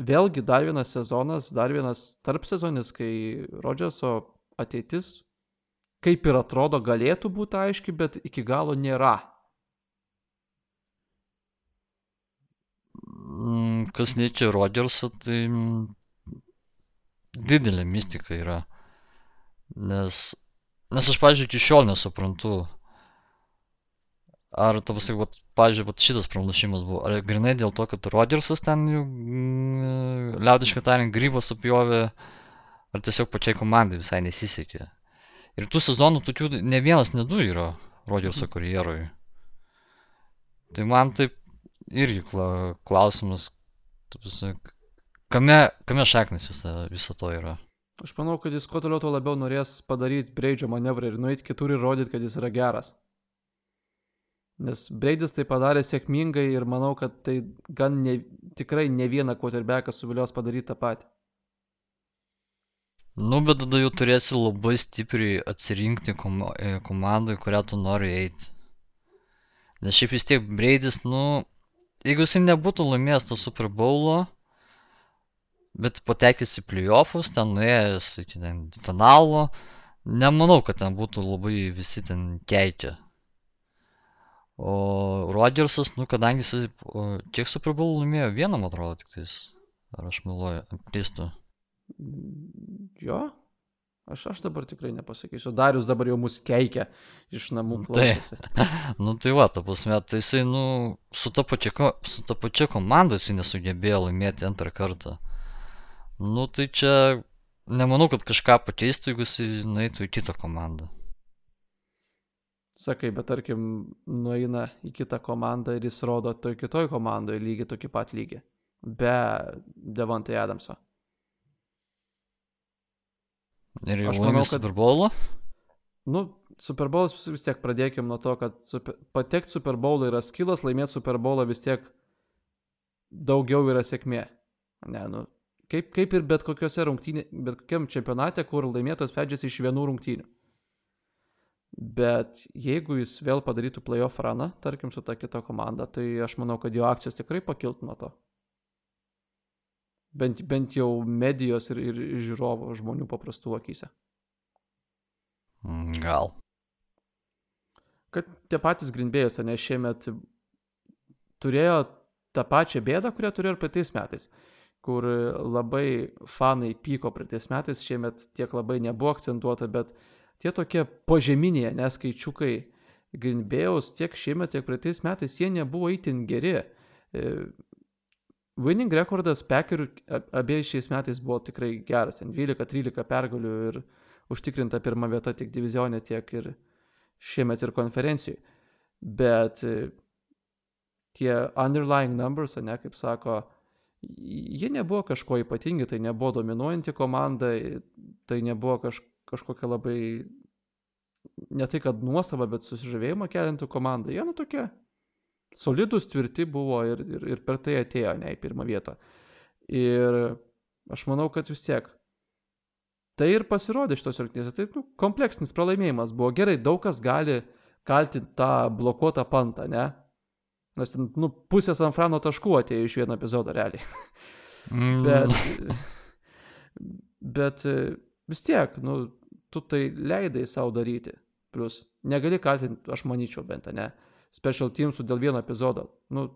Speaker 1: vėlgi dar vienas sezonas, dar vienas tarpsezonis, kai Rodžerso ateitis kaip ir atrodo galėtų būti aiški, bet iki galo nėra.
Speaker 2: Mm, Kas liečia Rodgersą, tai mm, didelė mistika yra. Nes, nes aš, pažiūrėjau, iki šiol nesuprantu, ar tavas, vat, pažiūrėjau, vat šitas pranašimas buvo, ar grinai dėl to, kad Rodgersas ten jau, mm, liaudiškai tariant, grybą supjovė, ar tiesiog pačiai komandai visai nesisekė. Ir tų sezonų tokių ne vienas, ne du yra Rodgerso karjeroje. Tai man taip irgi kla- klausimas, kame, kame šaknis viso, viso to yra.
Speaker 1: Aš manau, kad jis kuo toliau, tuo labiau norės padaryti Breidžio manevrą ir nueiti kitur ir rodyti, kad jis yra geras. Nes Breidis tai padarė sėkmingai ir manau, kad tai gan ne, tikrai ne vieną quarterbacką suvilios padaryti tą patį.
Speaker 2: Nu, bet tada jau turėsi labai stipriai atsirinkti komo- e, komandai, kurią tu nori eiti. Nes šiaip vis tiek Breidis, nu, jeigu jisai nebūtų laimėjęs to Super Bowlo, bet patekęs į playoffus, ten nuėjęs iki ten finalo, nemanau, kad ten būtų labai visi ten keitę. O Rodgersas, nu, kadangi jisai o, kiek Super Bowl laimėjo, vieną, man atrodo, tik tais. Ar aš meluoju, klystu.
Speaker 1: Jo, aš, aš dabar tikrai nepasakysiu. Darius dabar jau mus keikia iš namų
Speaker 2: Tai.
Speaker 1: klausosi.
Speaker 2: Nu tai va, ta prasme, tai jisai, nu, su ta pačia, su ta pačia komanda jisai nesugebėjo laimėti antrą kartą. Nu tai čia, nemanau, kad kažką pakeistų, jeigu jisai nueitų į kitą komandą.
Speaker 1: Sakai, bet tarkim, nueina į kitą komandą ir jis rodo toj kitoj komandoje lygiai tokį pat lygį. Be Devontai Adamso.
Speaker 2: Ir jau
Speaker 1: Aš manau, kad-
Speaker 2: Super Bowlą.
Speaker 1: Nu, Super Bowls vis tiek pradėkim nuo to, kad super, patekti Super Bowlą yra skilas, laimėti Super Bowlą vis tiek daugiau yra sėkmė. Ne, nu, kaip, kaip ir bet kokiuose rungtynė, bet kokiam čempionate, kur laimėtojas sprendžiasi iš vienų rungtynių. Bet jeigu jis vėl padarytų playoff runą, tarkim, su ta kita komanda, tai aš manau, kad jo akcijos tikrai pakiltų nuo to. Bent, bent jau medijos ir, ir žiūrovų žmonių paprastų akise.
Speaker 2: Mm, Gal.
Speaker 1: kad tie patys Grindbėjus, ne šiemet turėjo tą pačią bėdą, kurią turėjo ir praeitais metais, kur labai fanai pyko praeitais metais, šiemet tiek labai nebuvo akcentuota, bet tie tokie požeminiai neskaičiukai Grindbėjus tiek šiemet, tiek praeitais metais jie nebuvo itin geri. Winning rekordas Packerių a- abiejais šiais metais buvo tikrai geras, ten 12-13 pergalių ir užtikrinta pirma vieta tiek divizionė, tiek ir šiemet ir konferencijai. Bet e, tie underlying numbers, ne, kaip sako, jie nebuvo kažko ypatingi, tai nebuvo dominuojanti komanda, tai nebuvo kaž, kažkokia labai, ne tai kad nuostaba, bet susižavėjimą keliantų komanda. Jie nu tokie solidus, tvirti buvo ir, ir, ir per tai atėjo ne į pirmą vietą. Ir aš manau, kad vis tiek tai ir pasirodė šitos rungtynėse. Tai nu, kompleksinis pralaimėjimas buvo gerai, daug kas gali kaltinti tą blokuotą pantą, ne? Nes ten, nu, pusė San Frano taškų atėjo iš vieno epizodo realiai.
Speaker 2: Mm,
Speaker 1: Bet, bet vis tiek, nu, tu tai leidai savo daryti. Plus, negali kaltinti, aš manyčiau bent, ne, special teamsų dėl vieno epizodo. Nu,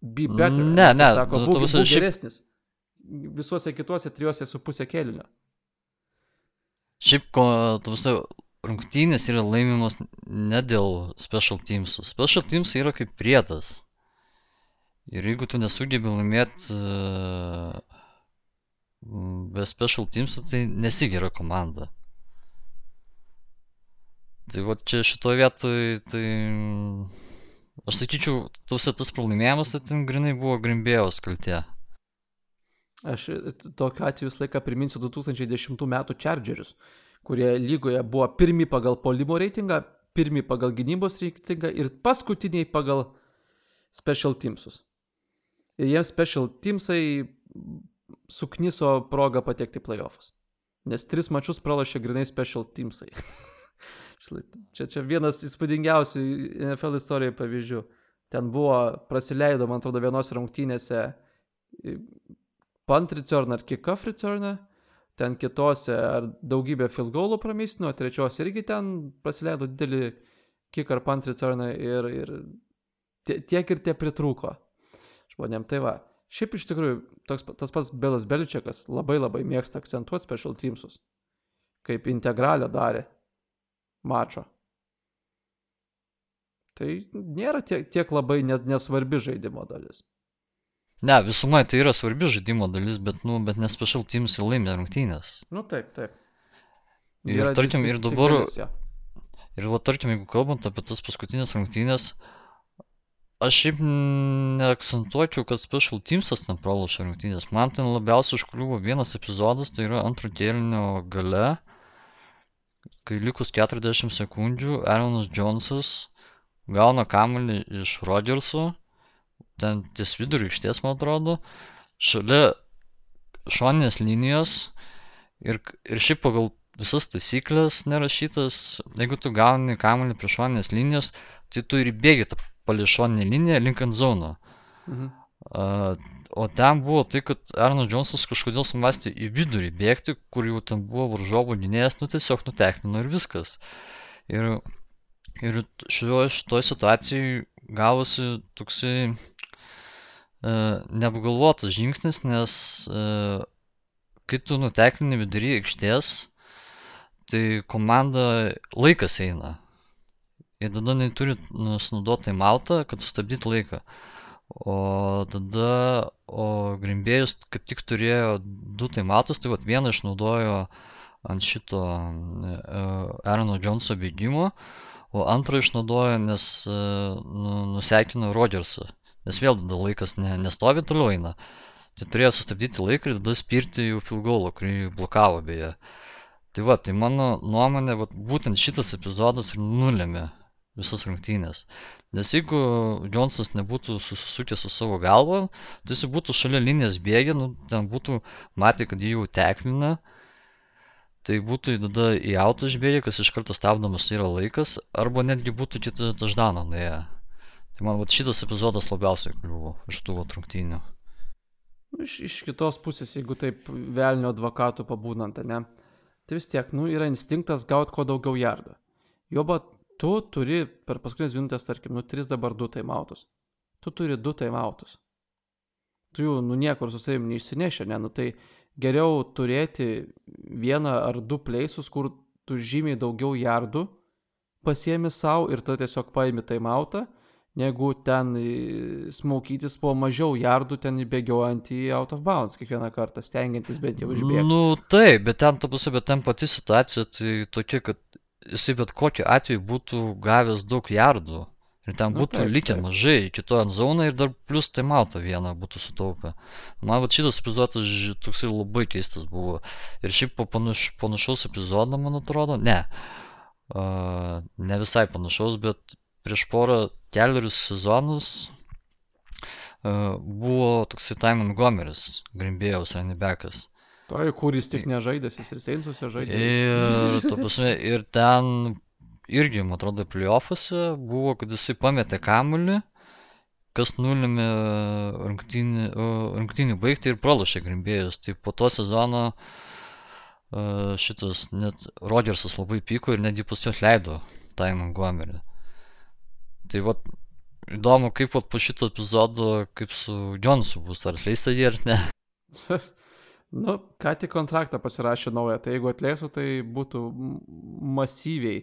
Speaker 1: be better.
Speaker 2: Ne, ne,
Speaker 1: Sako,
Speaker 2: nu,
Speaker 1: būk, būk
Speaker 2: šiaip-
Speaker 1: geresnis. Visuose kituose trijuose su pusė kelnio.
Speaker 2: Šiaip, ko, tu visai, rungtynės yra laimimos ne dėl special teamsų. Special teams yra kaip priedas. Ir jeigu tu nesugebi laimėti uh, be special teamsų, tai nesi gera komanda. Tai va čia šitoje vietoje, tai aš sakyčiau, tuose tas pralaimėjimas, tai ten grinai buvo Grimbėjos kaltė.
Speaker 1: Aš tokiu atveju visą laiką priminsiu 2010 metų Chargerius, kurie lygoje buvo pirmi pagal polimo reitingą, pirmi pagal gynybos reitingą ir paskutiniai pagal special teamsus. Ir jiems special teamsai sukniso progą patekti į playoffs. Nes tris mačius pralašė grinai special teamsai. čia, čia vienas įspūdingiausių NFL istorijoje pavyzdžių. Ten buvo, praleido, man atrodo, vienos rungtynėse punt return ar kick-off return, ten kitose ar daugybę field goalų pramystino, trečios irgi ten praleido didelį kick ar punt returną ir, ir tiek ir tie pritrūko žmonėm. Tai va, šiaip iš tikrųjų toks, tas pats Belas Beličiakas labai labai mėgsta akcentuoti special teamsus, kaip integralią darė mačo. Tai nėra tiek, tiek labai net nesvarbi žaidimo dalis.
Speaker 2: Ne, visumai tai yra svarbi žaidimo dalis, bet, nu, bet nes special teams ir laimė rungtynės.
Speaker 1: Nu taip, taip.
Speaker 2: Ir yra tarkim, ir dabar... Dalis, ja. Ir va, tarkim, jeigu kalbant apie tas paskutinės rungtynės, aš šiaip neakcentuočiau, kad special teamsas ten pralošė rungtynės. Man ten labiausiai užkliuvo vienas epizodas, tai yra antro kėlinio gale, kai likus 40 sekundžių Aaronas Jonesas gauna kamuolį iš Rodgerso ten ties viduriu aikštės, man atrodo, šalia šoninės linijos ir, ir šiaip pagal visas taisyklės nerašytas, jeigu tu gauni kamuolį prie šoninės linijos, tai tu ir bėgi tą palį šoninę liniją link ant zono. Mhm. O ten buvo tai, kad Arnold Jonesas kažkodėl sumastė į vidurį bėgti, kur jau ten buvo varžovų gynėjas, nu tiesiog nuteknino ir viskas. Ir, ir šitoje šitoj situacijoje gavosi toksai E, neapgalvotas žingsnis, nes e, kai tu nuteklini vidury aikštės, tai komanda laikas eina. Ir tada jinai turi sunaudoti maltą, kad sustabdyti laiką. O tada, o Grimbėjus kaip tik turėjo du taimatus, tai vat vieną išnaudojo ant šito Aarono Joneso bėgimo, o antrą išnaudojo, nes nu, nusekino Rodgersą nes vėl tada laikas ne, nestovi toliau eina. Tai turėjo sustabdyti laiką ir tada spirti jau filgolą, kurį blokavo beje. Tai va, tai mano nuomonė, va, būtent šitas epizodas ir nulėmė visas rungtynės. Nes jeigu Džonsas nebūtų susisukęs su savo galva, tai jis būtų šalia linijos bėgę, nu, ten būtų matę, kad jį jau teklina, tai būtų tada į autą išbėgę, kas iš karto stabdomas yra laikas, arba netgi būtų kitą taždaną nuėję. Tai man vat, šitas epizodas labiausiai kliuvo iš tų rungtynių.
Speaker 1: Nu, iš, iš kitos pusės, jeigu taip velnio advokatų pabūnant, ne, tai vis tiek, nu, yra instinktas gauti kuo daugiau jardų. Joba, tu turi per paskutinės minutės, tarkim, nu, tris dabar du taimautus. Tu turi du taimautus. Tu jų, nu, niekur su savimi neišsinešė, ne, nu, tai geriau turėti vieną ar du pleisus, kur tu žymiai daugiau jardų pasiemi savo ir tada tiesiog paimi taimautą negu ten smaukytis po mažiau jardų ten bėgiojant į out of bounds kiekvieną kartą, stengiantis bent jau išbėgti.
Speaker 2: Nu taip, bet ten, ta pusė, bet ten pati situacija tai tokia, kad jisai bet kokiu atveju būtų gavęs daug jardų. Ir ten nu, būtų nu, taip, likę taip. mažai kito ant zoną ir dar plus taimautą vieną būtų sutaupę. Man va šitas epizodas toksai labai keistas buvo. Ir šiaip po panaš, panašaus epizodo, man atrodo, ne. Uh, ne visai panašaus, bet prieš porą kelerius sezonus uh, buvo toksai Ty Montgomeris, Grimbėjaus ranibekas.
Speaker 1: Tai, kuris tik nežaidęs, jis ir Seinsuose žaidė.
Speaker 2: Ir, prasme, ir ten irgi, man atrodo, playoffuose buvo, kad jisai pametė kamuolį, kas nulėmė rungtynį, baigti ir pralašė Grimbėjus. Tai po to sezono uh, šitas net Rodgersas labai pyko ir netgi pas juos leido Ty Montgomerį. Tai va, įdomu, kaip vat, po šito epizodo, kaip su Jonsu bus, ar atleista jį ar ne.
Speaker 1: nu, ką tik kontraktą pasirašė naują, tai jeigu atleisų, tai būtų masyviai,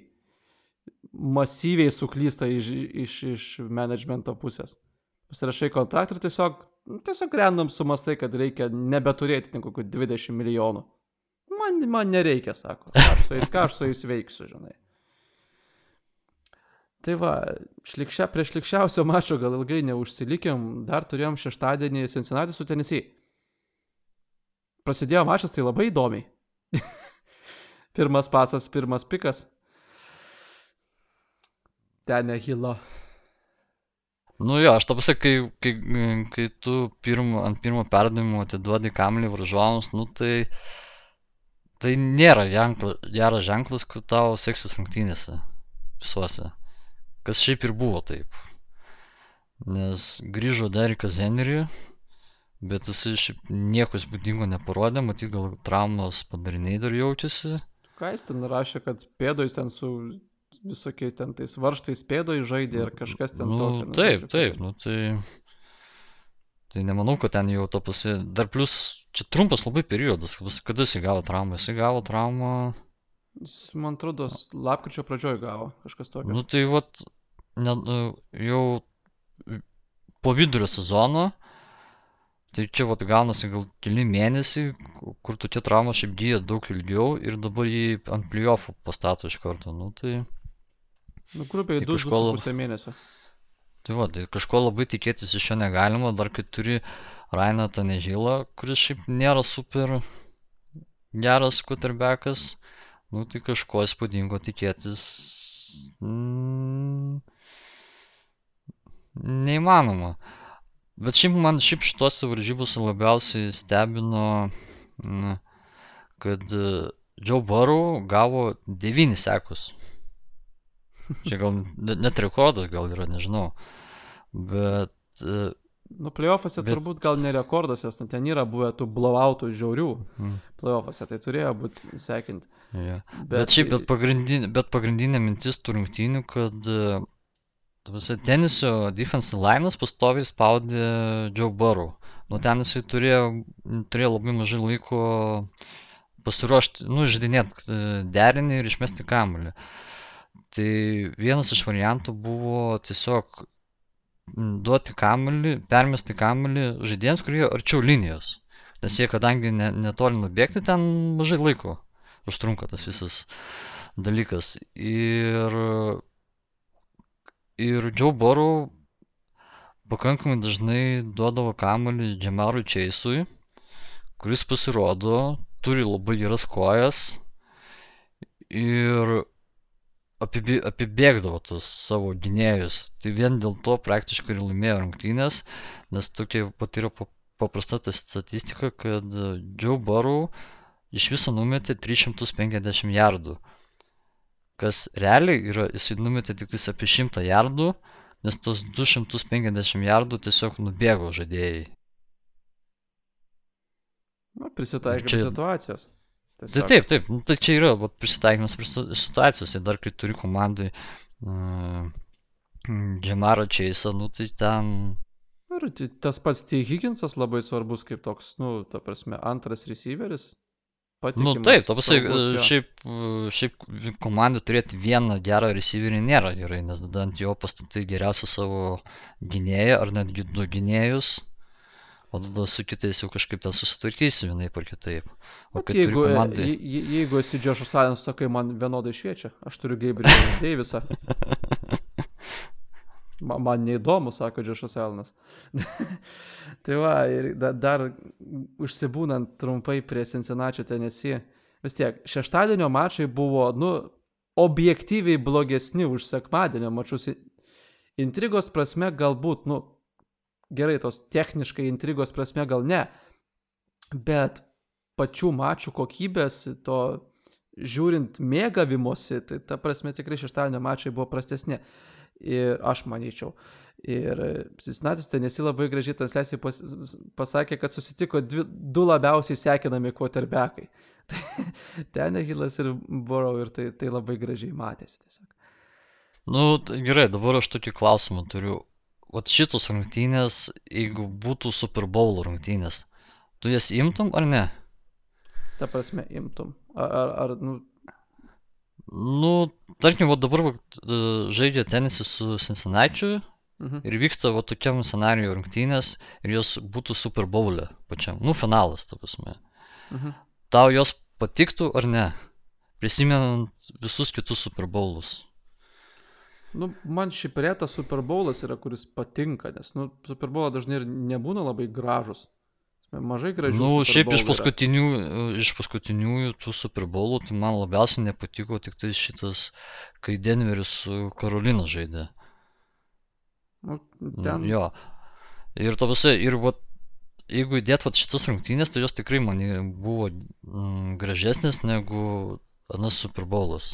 Speaker 1: masyviai suklysta iš, iš, iš managemento pusės. Pasirašai kontraktą ir tiesiog, tiesiog random sumastai, kad reikia nebeturėti kokių 20 milijonų. Man, man nereikia, sako. Aš su jais, ką aš su jais veiksiu, žinai. Tai va, šlikščia, prie šlikščiausio mačo gal ilgai neužsilikėm, dar turėjom šeštadienį Cincinnati su Tennessee. Prasidėjo mačas tai labai įdomiai. pirmas pasas, pirmas pikas. Ten nehilo.
Speaker 2: Nu jo, aš tapusai, kai, kai, kai tu pirm, ant pirmo perdavimo atiduodi kamlį varžovams, nu tai tai nėra ženkla, geras ženklas, kad tau seksis rungtynėse visuose. Kas šiaip ir buvo taip. Nes grįžo Derikas Henry, Bet jisai šiaip nieko įspūdingo neparodė, matyt, gal traumos padariniai dar jaučiasi.
Speaker 1: Ką jis ten rašė, kad pėdoj ten su visokiai ten tais varštais pėdoj žaidė ir kažkas ten
Speaker 2: nu,
Speaker 1: tokio. nu,
Speaker 2: taip,
Speaker 1: žodžiu,
Speaker 2: taip, nu tai... Tai nemanau, kad ten jau to pasi... Dar plus, čia trumpas labai periodas, kada jisai gavo traumą. Jisai gavo traumą,
Speaker 1: Jis, man atrodo, lapkričio pradžioj gavo kažkas tokio.
Speaker 2: nu tai vat, ne, jau po vidurio sezono, tai čia vat gaunasi gal keli mėnesiai, ku- kur tokia trauma šiaip gyja daug ilgiau ir dabar jį ant playoffų pastato iš karto. Nu tai...
Speaker 1: Nu, grubiai
Speaker 2: tai
Speaker 1: 2,5
Speaker 2: kažko-
Speaker 1: mėnesio.
Speaker 2: Tai va, tai kažko labai tikėtis iš jo negalima, dar kai turi Rainą Tanežylą, kuris šiaip nėra super geras quarterbackas, nu tai kažko įspūdingo tikėtis mm, neįmanoma. Bet šiaip man šiaip šitose varžybose labiausiai stebino, mm, kad e, Joe Burrow gavo 9 sekus. Čia gal ne- net rekordas gal yra, nežinau. Bet e,
Speaker 1: Nu, playoffuose
Speaker 2: Bet-
Speaker 1: turbūt gal ne rekordas, nes nu, ten yra buvę tų blowoutų žiaurių
Speaker 2: mm,
Speaker 1: playoffuose, tai turėjo būti sekinti.
Speaker 2: jo. Bet šiaip, bet pagrindinė, bet pagrindinė mintis tų rungtynių, kad e, ta prasme, tenisio defensive line'as pastoviai spaudė Joe Burrow. Nu ten jisai turėjo, turėjo labai mažai laiko pasiruošti, nu, žaidinėti derinį ir išmesti kamuolį. Tai vienas iš variantų buvo tiesiog duoti kamuolį, permesti kamuolį žaidėjams, kurie arčiau linijos. Nes jie, kadangi ne, netoli nubėgti, ten mažai laiko užtrunka tas visas dalykas. Ir, ir Joe Burrow pakankamai dažnai duodavo kamuolį Džemarui Čeisui, kuris pasirodo, turi labai geras kojas ir apibė- apibėgdavo tus savo gynėjus. Tai vien dėl to praktiškai ir laimėjo rungtynės, nes tokia pat yra pa- paprasta ta statistika, kad Joe Burrow iš viso numetė 350 jardų. Kas realiai yra, jisai numetė tik tais apie 100 jardų, nes tos 250 jardų tiesiog nubėgo žaidėjai.
Speaker 1: Nu, prisitaikė
Speaker 2: Čia-
Speaker 1: situacijos.
Speaker 2: Tai taip, taip, nu, tai čia yra vat, prisitaikymas prie situ- situacijos, tai dar kai turi komandai uh, Džemarą Čeisą, nu tai ten
Speaker 1: Ir t- tas pats T. Higginsas labai svarbus kaip toks, nu, ta prasme, antras receiveris.
Speaker 2: Nu
Speaker 1: Patikimas,
Speaker 2: taip, ta prasme,
Speaker 1: saugus,
Speaker 2: e, šiaip, e, šiaip komandai turėti vieną gerą receiverį nėra gerai, nes tada ant jo pastatai geriausią savo gynėją ar netgi du gynėjus, o tada su kitais jau kažkaip ten susitvarkysi vienaip ar kitaip. O
Speaker 1: Bet jeigu, e,
Speaker 2: komandai...
Speaker 1: je- je- jeigu esi Džošas Alinas, sakai, man vienodai šviečia, aš turiu Gabrielį Deivisą. Man, man neįdomu, sako Džošas Alinas. tai va, ir da, dar užsibūnant trumpai prie Cincinnati Tennessee, vis tiek, šeštadienio mačai buvo, nu, objektyviai blogesni už sekmadienio mačus. Intrigos prasme galbūt, nu, gerai, tos techniškai intrigos prasme gal ne, bet pačių mačų kokybės, to žiūrint mėgavimosi, tai ta prasme tikrai šeštadienio mačai buvo prastesni. Ir aš manyčiau. Ir Cincinnati Tennessee labai gražiai transliacijai pas, pasakė, kad susitiko dvi, du labiausiai sekinami quarterbackai. Tenehilas ir Burrow ir tai, tai labai gražiai matėsi tiesiog.
Speaker 2: Nu, tai gerai, dabar aš tokį klausimą turiu. Vat šitos rungtynės, jeigu būtų Super Bowl rungtynės, tu jas imtum ar ne?
Speaker 1: Ta prasme, imtum. Ar, ar, ar nu,
Speaker 2: Nu, tarkim, va dabar va, e, žaidžia tenisį su Cincinnati
Speaker 1: mhm.
Speaker 2: ir vyksta va tokiam scenariui rungtynės ir jos būtų Super Bowl'e pačiam. Nu, finalas, ta prasme.
Speaker 1: Mhm.
Speaker 2: Tau jos patiktų ar ne? Prisimenant visus kitus Super Bowl'us.
Speaker 1: Nu, man šiaip retas Super Bowlas yra, kuris patinka, nes, nu, Super Bowlą dažnai ir nebūna labai gražus. Mažai gražių.
Speaker 2: Nu,
Speaker 1: Super
Speaker 2: šiaip iš paskutinių, iš paskutiniųjų tų Super Bowl'ų, tai man labiausiai nepatiko tik tai šitas, kai Denveris su Karolina žaidė.
Speaker 1: Nu,
Speaker 2: Nu,
Speaker 1: ten.
Speaker 2: Jo. Ir to visai, ir vat, jeigu įdėt vat šitas rungtynės, tai jos tikrai man buvo mm, gražesnės negu anas Super Bowlas.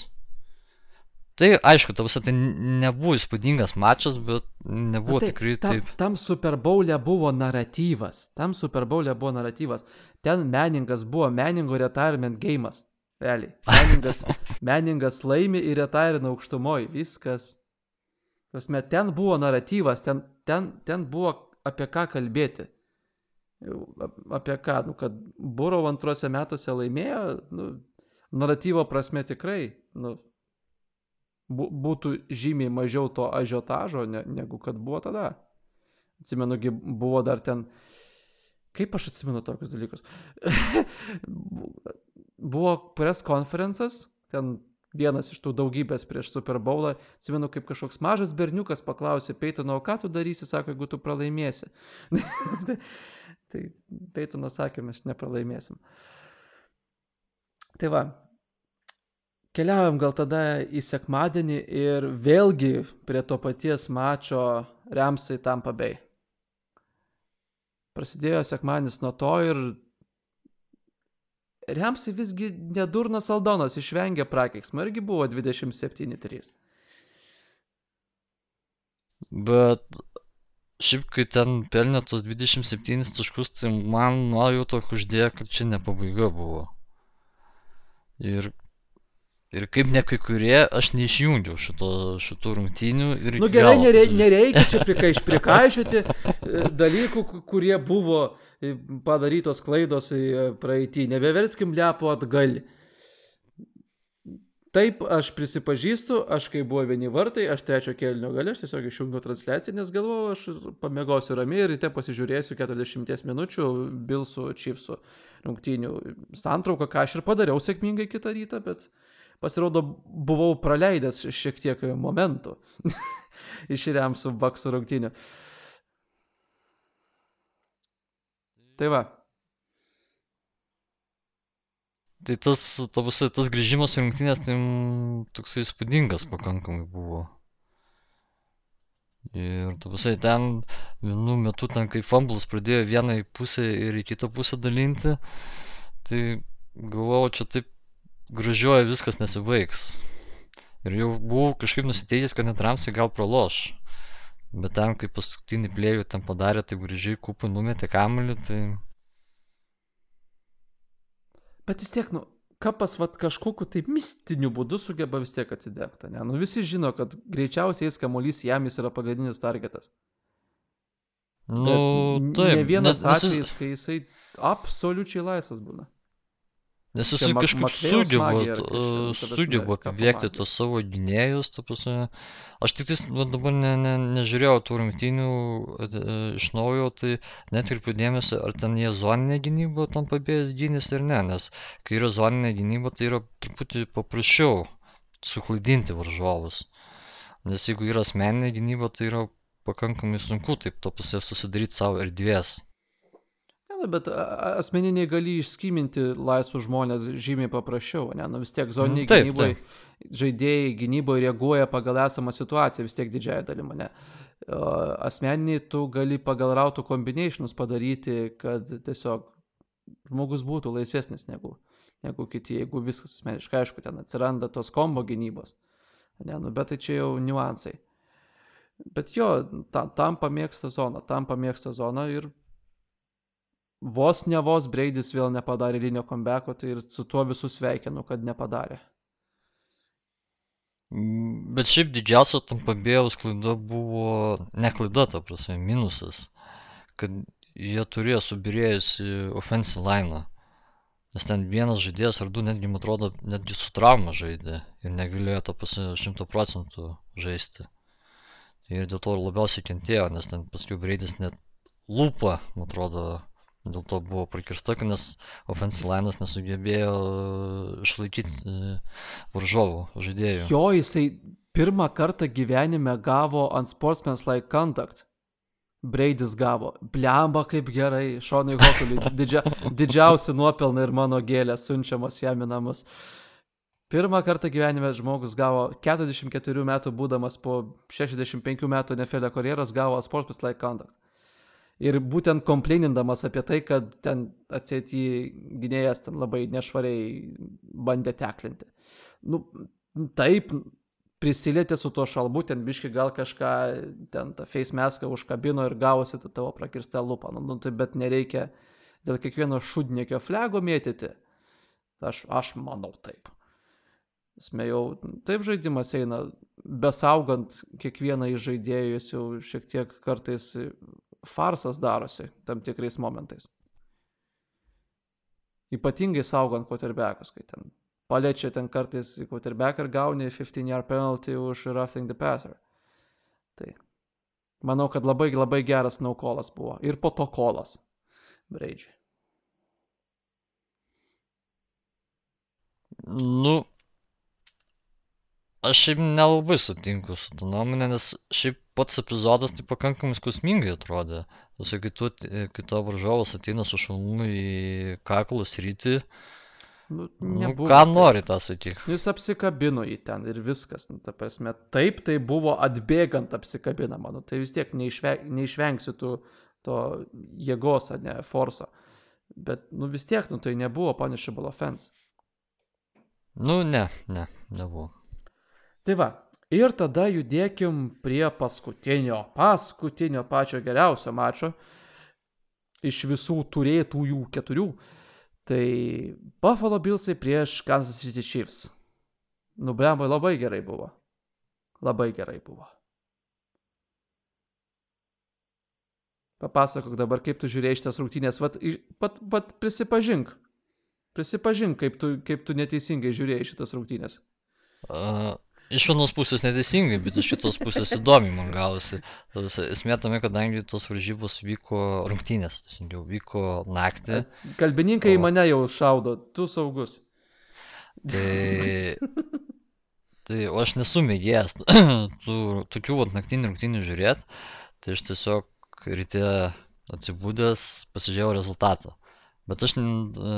Speaker 2: Tai aišku, tavus tai nebuvo įspūdingas mačas, bet nebuvo
Speaker 1: tai,
Speaker 2: tikrai
Speaker 1: tam,
Speaker 2: taip.
Speaker 1: tam Super Bowl'e buvo naratyvas. Tam Super Bowl'e buvo naratyvas. Ten meningas buvo meningo retirement gėjimas. Realiai. Meningas, meningas laimi ir retirina aukštumoj. Viskas. Prasme, ten buvo naratyvas, ten, ten, ten buvo apie ką kalbėti. Apie ką, nu, kad Burov antrose metuose laimėjo, nu, naratyvo prasme tikrai, nu, būtų žymiai mažiau to ažiotažo, ne, negu kad buvo tada. Atsimenu, buvo dar ten. Kaip aš atsimenu tokius dalykus? buvo press konferencas, ten vienas iš tų daugybės prieš Super Bowlą. Atsimenu, kaip kažkoks mažas berniukas paklausė Peitono, o ką tu darysi, sako, jeigu tu pralaimėsi. tai Peitonas sakė, mes nepralaimėsim. Tai va, Keliaujam gal tada į sekmadienį ir vėlgi prie to paties mačo Remsai Tampa Bay. Prasidėjo sekmadienis nuo to ir Remsai visgi nedurnas Aldonas išvengė prakeiksmą irgi buvo 27-3.
Speaker 2: Bet šiaip, kai ten pelnė tos 27 taškus, tai man nuojauto uždėjo, kad čia ne pabaiga buvo. Ir, ir kaip ne kai kurie, aš neišjungiau šito, šitų rungtynių. Ir
Speaker 1: Nu gerai,
Speaker 2: pažiūrėjau.
Speaker 1: nereikia čia prikaiš, prikaišyti e, dalykų, ku- kurie buvo e, padarytos klaidos e, praeitį. Nebeverskim lepo atgal. Taip, aš prisipažįstu, aš kai buvo vieni vartai, aš trečio kėlinio gale, aš tiesiog išjungiau transliaciją, nes galvojau, aš pamiegosiu ramiai ir ryte pasižiūrėsiu 40 minučių Bilsų Chiefsų rungtynių santrauką, ką aš ir padariau sėkmingai kitą rytą, bet pasirodo, buvau praleidęs šiek tiek momentų iš Remsų Baksų rungtynių. Tai va,
Speaker 2: Tai tas, tas, tas grįžimas į rungtynės, tai mm, toksai įspūdingas pakankamai buvo. Ir tavusai ten vienu metu, ten kai fumbles pradėjo vieną į pusę ir į kitą pusę dalinti, tai galvojau, čia taip gražiuoja viskas nesibaigs. Ir jau buvau kažkaip nusiteikęs, kad net Ramsai gal praloš. Bet ten, kai paskutinį plėjų ten padarė, taip gražiai kupų numetė kamelį, tai...
Speaker 1: bet vis tiek, nu, kapas vat kažkokiu taip mistiniu būdu sugeba vis tiek atsidengti, ne? Nu visi žino, kad greičiausiai eis kamuolys jam jis yra pagrindinis targetas.
Speaker 2: Nu,
Speaker 1: Bet
Speaker 2: taip.
Speaker 1: Ne vienas
Speaker 2: nes- jis-
Speaker 1: atvejis, kai jisai absoliučiai laisvas būna.
Speaker 2: Nes
Speaker 1: Čia
Speaker 2: jisai
Speaker 1: Mak-
Speaker 2: kažkaip sugeba,
Speaker 1: čia,
Speaker 2: sugeba
Speaker 1: pamatė.
Speaker 2: tos savo gynėjus, ta prasme. Aš tik tais dabar ne, ne, nežiūrėjau tų rungtynių e, iš naujo, tai netkreipiu dėmesio, ar ten jie zoninė gynyba tam pabėgęs gynės ar ne, nes kai yra zoninė gynyba, tai yra truputį paprasčiau suklaidinti varžovus. Nes jeigu yra asmeninė gynyba, tai yra pakankamai sunku taip to pasie susidaryti savo erdvės.
Speaker 1: Nu, bet asmeniniai gali išskyminti laisvus žmonės žymiai paprasčiau, ne? Nu vis tiek zoniniai
Speaker 2: Mm, taip,
Speaker 1: gynybai, žaidėjai gynyboje reaguoja pagal esamą situaciją vis tiek didžiąją dalimi, ne? Asmeniniai tu gali pagal rautų kombinationus padaryti, kad tiesiog žmogus būtų laisvesnis negu, negu kiti, jeigu viskas asmeniškai, aišku, ten atsiranda tos kombo gynybos. Ne, nu, bet tai čia jau niuansai. Bet jo, ta, tam pamėgsta zoną, tam pamėgsta zoną ir vos ne vos Breidis vėl nepadarė linio comeback'o, tai ir su tuo visus sveikinu, kad nepadarė.
Speaker 2: Mm, Bet šiaip didžiausia tam pabėjaus klaida buvo, ne klaida, ta prasme, minusas, kad jie turėjo subirėjusi offensive line. Nes ten vienas žaidėjas ar du netgi, man atrodo, netgi su trauma žaidė ir negalėjo to pasi šimto procentų žaisti. Ir dėl to labiausiai kentėjo, nes ten paskui Breidis net lūpą, man atrodo, dėl to buvo prakirsta, nes offensive line'as nesugebėjo išlaikyti e, varžovų žaidėjų.
Speaker 1: Jo, jisai pirmą kartą gyvenime gavo ant Sportsman's Like Conduct. Breidis gavo. Blemba kaip gerai, Šonai Hokuliui. Didžia, didžiausi nuopelnai ir mano gėlės siunčiamos jam į namus. Pirmą kartą gyvenime žmogus gavo 44 metų būdamas po 65 metų nefelio karjeros gavo Sportsman's Like Conduct. Ir būtent komplainindamas apie tai, kad ten atsėti gynėjas ten labai nešvariai bandė teklinti. Nu, taip, prisilietė su tuo šalbu, ten biški gal kažką, ten tą face maską užkabino ir gavosi tu tavo prakirstą lupą. Nu, nu, tai bet nereikia dėl kiekvieno šudniekio flego mėtyti. Aš, aš manau taip. Esmė jau taip žaidimas eina, besaugant kiekvieną iš žaidėjų, jis jau šiek tiek kartais farsas darosi tam tikrais momentais. Ypatingai saugant quarterbackus, kai ten paliečia ten kartais quarterback ir gauni 15 yard penalty už roughing the passer. Tai manau, kad labai labai geras naukolas buvo. Ir po to kolas. Breidžiai.
Speaker 2: Nu, aš šiaip nelabai sutinku su tą nuomonę, nes šiaip pats epizodas tai pakankamai skausmingai atrodė. Tu, kai tavo varžovas ateina su šalmu į kaklus rytį,
Speaker 1: Nu,
Speaker 2: nu,
Speaker 1: nebuvo
Speaker 2: ką
Speaker 1: taip.
Speaker 2: nori tą sakyk.
Speaker 1: Jis apsikabino į ten ir viskas. Nu, ta prasme, taip tai buvo atbėgant apsikabinama. Nu, tai vis tiek neišve, neišvengsi tu to jėgos, ne, forso. Bet, nu vis tiek, nu tai nebuvo punishable offense.
Speaker 2: Nu, ne, ne, nebuvo.
Speaker 1: Tai va, ir tada judėkim prie paskutinio, paskutinio pačio geriausio mačo iš visų turėtųjų keturių. Tai Buffalo Billsai prieš Kansas City Chiefs. Nublembai labai gerai buvo. Labai gerai buvo. Papasakok dabar, kaip tu žiūrėjai šitas rungtynės, vat, pat, pat prisipažink. Prisipažink, kaip tu, kaip tu neteisingai žiūrėjai šitas rungtynės.
Speaker 2: Uh, iš vienos pusės neteisingai, bet iš kitos pusės įdomiai man gavosi. Esmė tame, kadangi tos varžybos vyko rungtynės, teisingiau, vyko naktį,
Speaker 1: Kalbininkai
Speaker 2: O.
Speaker 1: mane jau šaudo, tu saugus.
Speaker 2: tai... Tai o aš nesu mėgėjęs tų tokių vat naktinių rungtynių žiūrėt, tai aš tiesiog ryte atsibūdęs pasižiūrėjau rezultatą. Bet aš,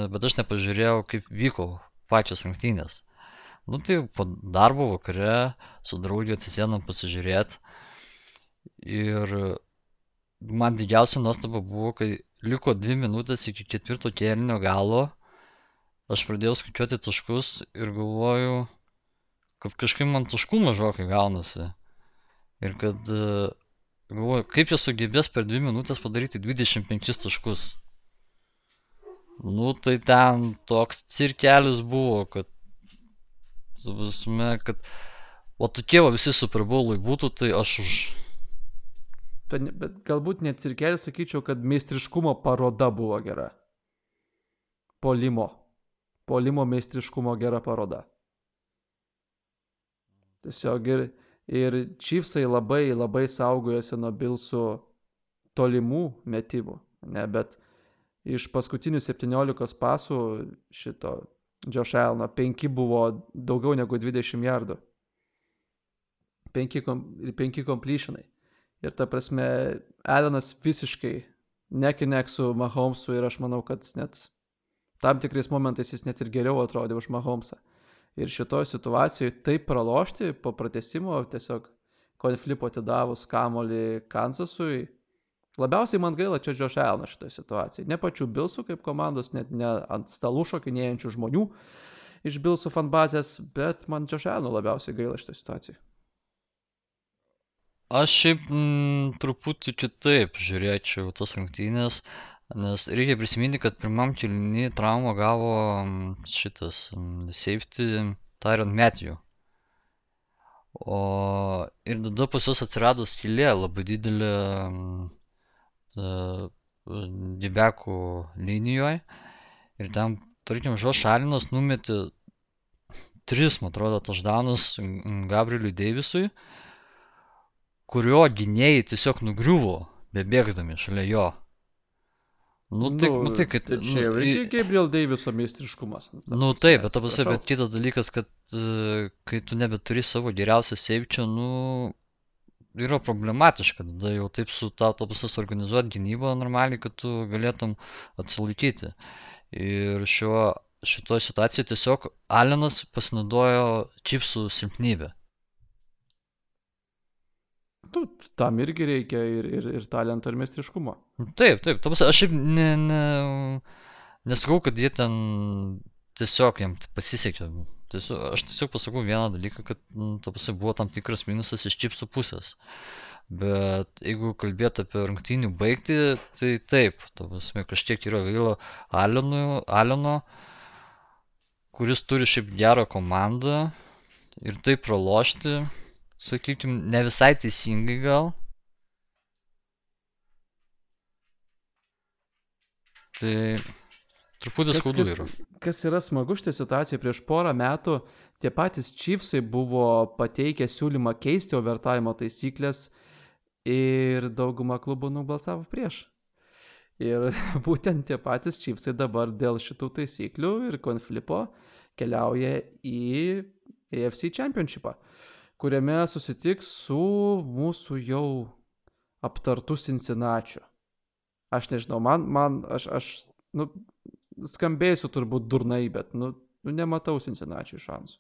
Speaker 2: bet aš nepažiūrėjau, kaip vyko pačios rungtynės. Nu tai po darbo vakare su draugė atsisėdom pasižiūrėti. Ir man didžiausia nuostaba buvo, kai liko dvi minutės iki ketvirto kėlinio galo. Aš pradėjau skaičiuoti taškus ir galvoju, kad kažkaip man taškų mažokai gaunasi. Ir kad e, galvoju, kaip jie sugebės per dvi minutės padaryti 25 taškus. Nu tai ten toks cirkelis buvo, kad, prasme, kad, o tokie va visi Super Bowlai būtų, tai aš už.
Speaker 1: Bet, galbūt net cirkelis sakyčiau, kad meistriškumo paroda buvo gera. Polimo. Polimo meistriškumo gera paroda. Tiesiog ir, ir Chiefsai labai labai saugojosi nuo Bilsų tolimų metimų. Ne, bet iš paskutinių 17 pasų šito Josh Alno 5 buvo daugiau negu 20 jardų. 5 kom, ir 5 completionai. Ir ta prasme, Alenas visiškai nekinek su Mahomesu ir aš manau, kad net tam tikrais momentais jis net ir geriau atrodė už Mahomesą. Ir šitoje situacijoje taip pralošti po pratesimo, tiesiog konflipo atidavus kamolį Kansasui, labiausiai man gaila čia Josh Alno šitoje situacijoje. Ne pačių Bilsų kaip komandos, net ne ant stalų šokinėjančių žmonių iš Bilsų fanbazės, bet man Josh Alno labiausiai gaila šitoje situacijoje.
Speaker 2: Aš šiaip mm, truputį kitaip žiūrėčiau tas rungtynės, nes reikia prisiminti, kad pirmam kėlinį traumą gavo mm, šitas mm, safety Tyron Matthew. O ir tada pas juos atsirado skylė labai didelė mm, ta, dibekų linijoje. Ir ten, tarkim, Žoš Alinas numetė tris, man atrodo, taždanus Gabrieliui Deivisui kurio gynėjai tiesiog nugriuvo, bebėgdami šalia jo. Nu, tai, nu, tai, kad,
Speaker 1: tai čia
Speaker 2: nu,
Speaker 1: irgi
Speaker 2: i-
Speaker 1: Gabriel Daviso meistriškumas.
Speaker 2: nu
Speaker 1: prasme,
Speaker 2: taip, bet bet kitas dalykas, kad e, kai tu nebeturi savo geriausią seivčio, nu, yra problematiška, tada jau taip su tau to visas organizuoti gynybą normaliai, kad tu galėtum atsilaikyti. Ir šiuo, šitoje situacijoje tiesiog Alenas pasinaudojo čipsų silpnybę.
Speaker 1: Nu, tam irgi reikia ir, ir, ir talento, ir meistriškumo.
Speaker 2: Nu, Taip, taip, ta prasme, aš šiaip ne, ne, nesakau, kad jie ten tiesiog jam pasisekė. Tiesiog, aš tiesiog pasakau vieną dalyką, kad nu, ta prasme, buvo tam tikras minusas iš čipsų pusės. Bet jeigu kalbėt apie rungtynių baigtį, tai taip, ta prasme, kažkiek yra gaila Aleno, Aleno, kuris turi šiaip gerą komandą ir taip pralošti, sakykime, ne visai teisingai gal. Tai truputį skaudu yra.
Speaker 1: kas yra smagu šitą situaciją, prieš porą metų tie patys Chiefsai buvo pateikę siūlymą keisti overtime taisyklės ir dauguma klubų nubalsavo prieš. Ir būtent tie patys Chiefsai dabar dėl šitų taisyklių ir konflipo keliauja į AFC Championshipą, kuriame susitiks su mūsų jau aptartų Cincinnati. Aš nežinau, man, man aš, aš nu, skambėsiu turbūt durnai, bet, nu, nu nematau Cincinnati šansų.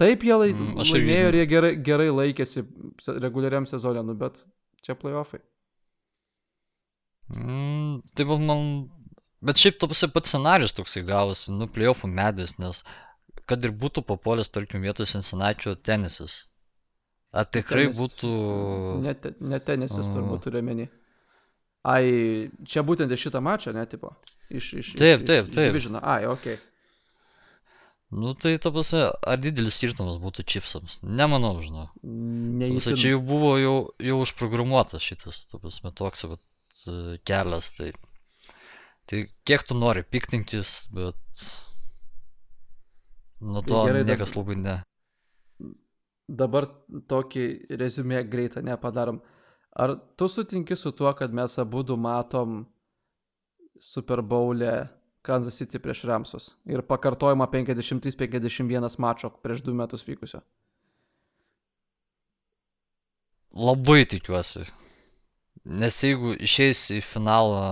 Speaker 1: Taip, jie lai,
Speaker 2: Mm,
Speaker 1: laimėjo ir jie gerai, gerai laikėsi reguliariam sezonė, nu, bet čia playoffai.
Speaker 2: Mm, tai va man. Bet šiaip to pats scenarius toksai gavosi, nu, playoffų medis, nes kad ir būtų papuolęs, tarkim, vietoj Cincinnati tenisas. Ar tikrai
Speaker 1: Tenisas.
Speaker 2: būtų...
Speaker 1: Ne, te- ne tenisis
Speaker 2: O.
Speaker 1: turbūt turiu meni. Ai, čia būtent iš šitą mačą, ne, tipo? Iš, iš,
Speaker 2: Taip,
Speaker 1: iš,
Speaker 2: taip,
Speaker 1: iš,
Speaker 2: taip.
Speaker 1: Iš divisiono. Ai, ok.
Speaker 2: Nu, tai to pasi, ar didelis skirtumas būtų čipsams? Nemanau, žinau. Pasi, čia jau buvo jau, jau užprogramuotas šitas, to prasme, toks vat, e, kelias, tai... Tai kiek tu nori piktintis, bet... Nuo
Speaker 1: Tai
Speaker 2: to
Speaker 1: gerai, dar-
Speaker 2: niekas labai ne.
Speaker 1: Dabar tokį rezumė greitą nepadarom. Ar tu sutinki su tuo, kad mes abu matom Super Bowl'e Kansas City prieš Ramsus ir pakartojimą 50-51 mačo prieš du metus vykusio?
Speaker 2: Labai tikiuosi. Nes jeigu išeis į finalą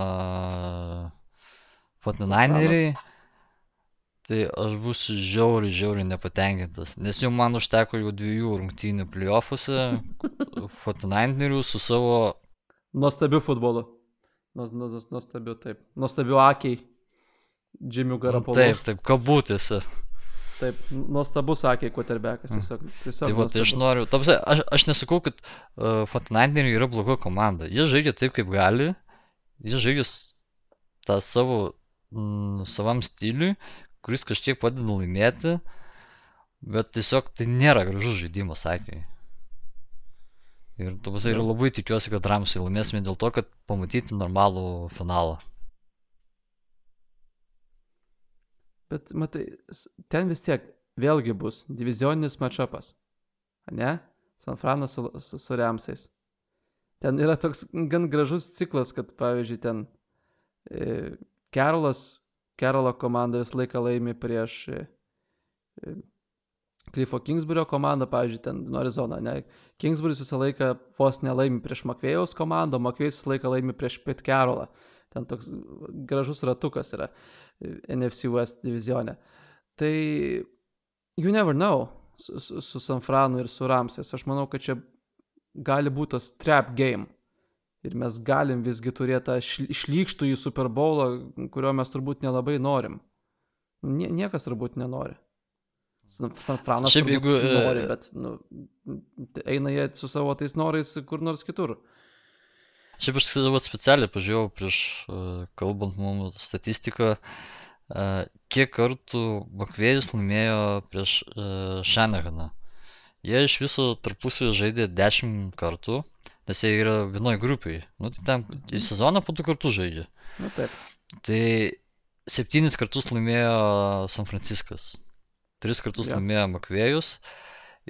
Speaker 2: Fortnite'eriai, tai aš būsiu žiauriai, žiauriai nepatenkintas. Nes jau man užteko jau dviejų rungtynių playoffuose Fortnite'erių su savo...
Speaker 1: Nuostabiu futbolu. Nuos- nuos- Nuostabiu, taip. Nuostabiu akiai. Džimiu Garapolu.
Speaker 2: Taip, taip, kabutėse.
Speaker 1: Taip, nuostabus akiai kuoterbekas. Tiesiog, tiesiog
Speaker 2: Tai va, tai aš noriu. Ta prasme, aš, aš nesakau, kad uh, Fortnite'eriai yra bloga komanda. Jie žaidžia taip, kaip gali. Jie žaidžia tą savo, mm, savam stiliui, kuris kažkiek padeda laimėti. Bet tiesiog tai nėra gražus žaidimas, sakė. Ir tu pasai ir labai tikiuosi, kad Ramsai laimėsime dėl to, kad pamatyti normalų finalą.
Speaker 1: Bet matai, ten vis tiek vėlgi bus divizioninis matšapas. Ne? San Franas su, su, su Remsais. Ten yra toks gan gražus ciklas, kad pavyzdžiui ten e, Kerolas, Kerolo komanda visą laiką laimi prieš e, e, Cliffo Kingsburio komandą, pavyzdžiui, ten Arizona, ne? Kingsburis visą laiką vos nelaimi prieš Makvėjaus komandą, o Makvėjus visą laiką laimi prieš Pit Kerolą. Ten toks gražus ratukas yra e, NFC West divizione. Tai you never know su, su, su San Franu ir su Ramsės. Aš manau, kad čia gali būti tas trap game. Ir mes galim visgi turėti tą šl- išlykštų į Super Bowlą, kurio mes turbūt nelabai norim. Nie, niekas turbūt nenori. San, Franas
Speaker 2: Šiaip jeigu, e,
Speaker 1: nori, bet nu, eina jie su savo tais norais kur nors kitur.
Speaker 2: Šiaip aš vat specialiai pažiūrėjau prieš uh, kalbant mums statistiką, uh, kiek kartų Makvėjus laimėjo prieš Shanahaną. Jie iš viso tarpusavį žaidė 10 kartų, nes jie yra vienoj grupiai. Nu, tai ten į sezoną po du kartus žaidžia.
Speaker 1: Nu taip.
Speaker 2: Tai septynis kartus laimėjo San Franciskas, tris kartus
Speaker 1: Jo.
Speaker 2: laimėjo Makvėjus.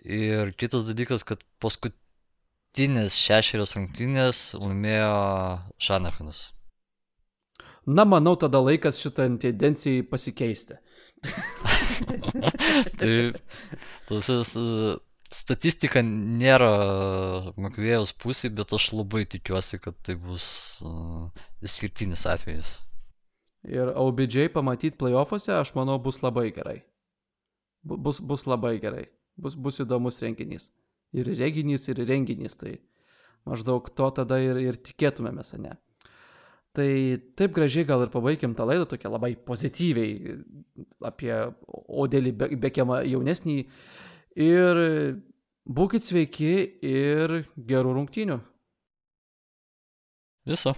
Speaker 2: Ir kitas dalykas, kad paskutinės šešerios rungtynės laimėjo Šanahanas.
Speaker 1: Na, manau, tada laikas šitą tendencijai pasikeisti.
Speaker 2: Tai tas statistika nėra Makvėjaus pusė, bet aš labai tikiuosi, kad tai bus e, išskirtinis atvejis.
Speaker 1: Ir OBJ pamatyti playoffuose, aš manau, bus labai gerai. Bu- Bus, bus labai gerai. Bus, bus įdomus renginys. Ir renginys, ir renginys. Tai maždaug to tada ir, ir tikėtumėmės, ne? Tai taip gražiai gal ir pabaigiam tą laidą, tokia labai pozityviai apie Odelį Bekemą jaunesnį. Ir būkite sveiki ir gerų rungtynių.
Speaker 2: Viso.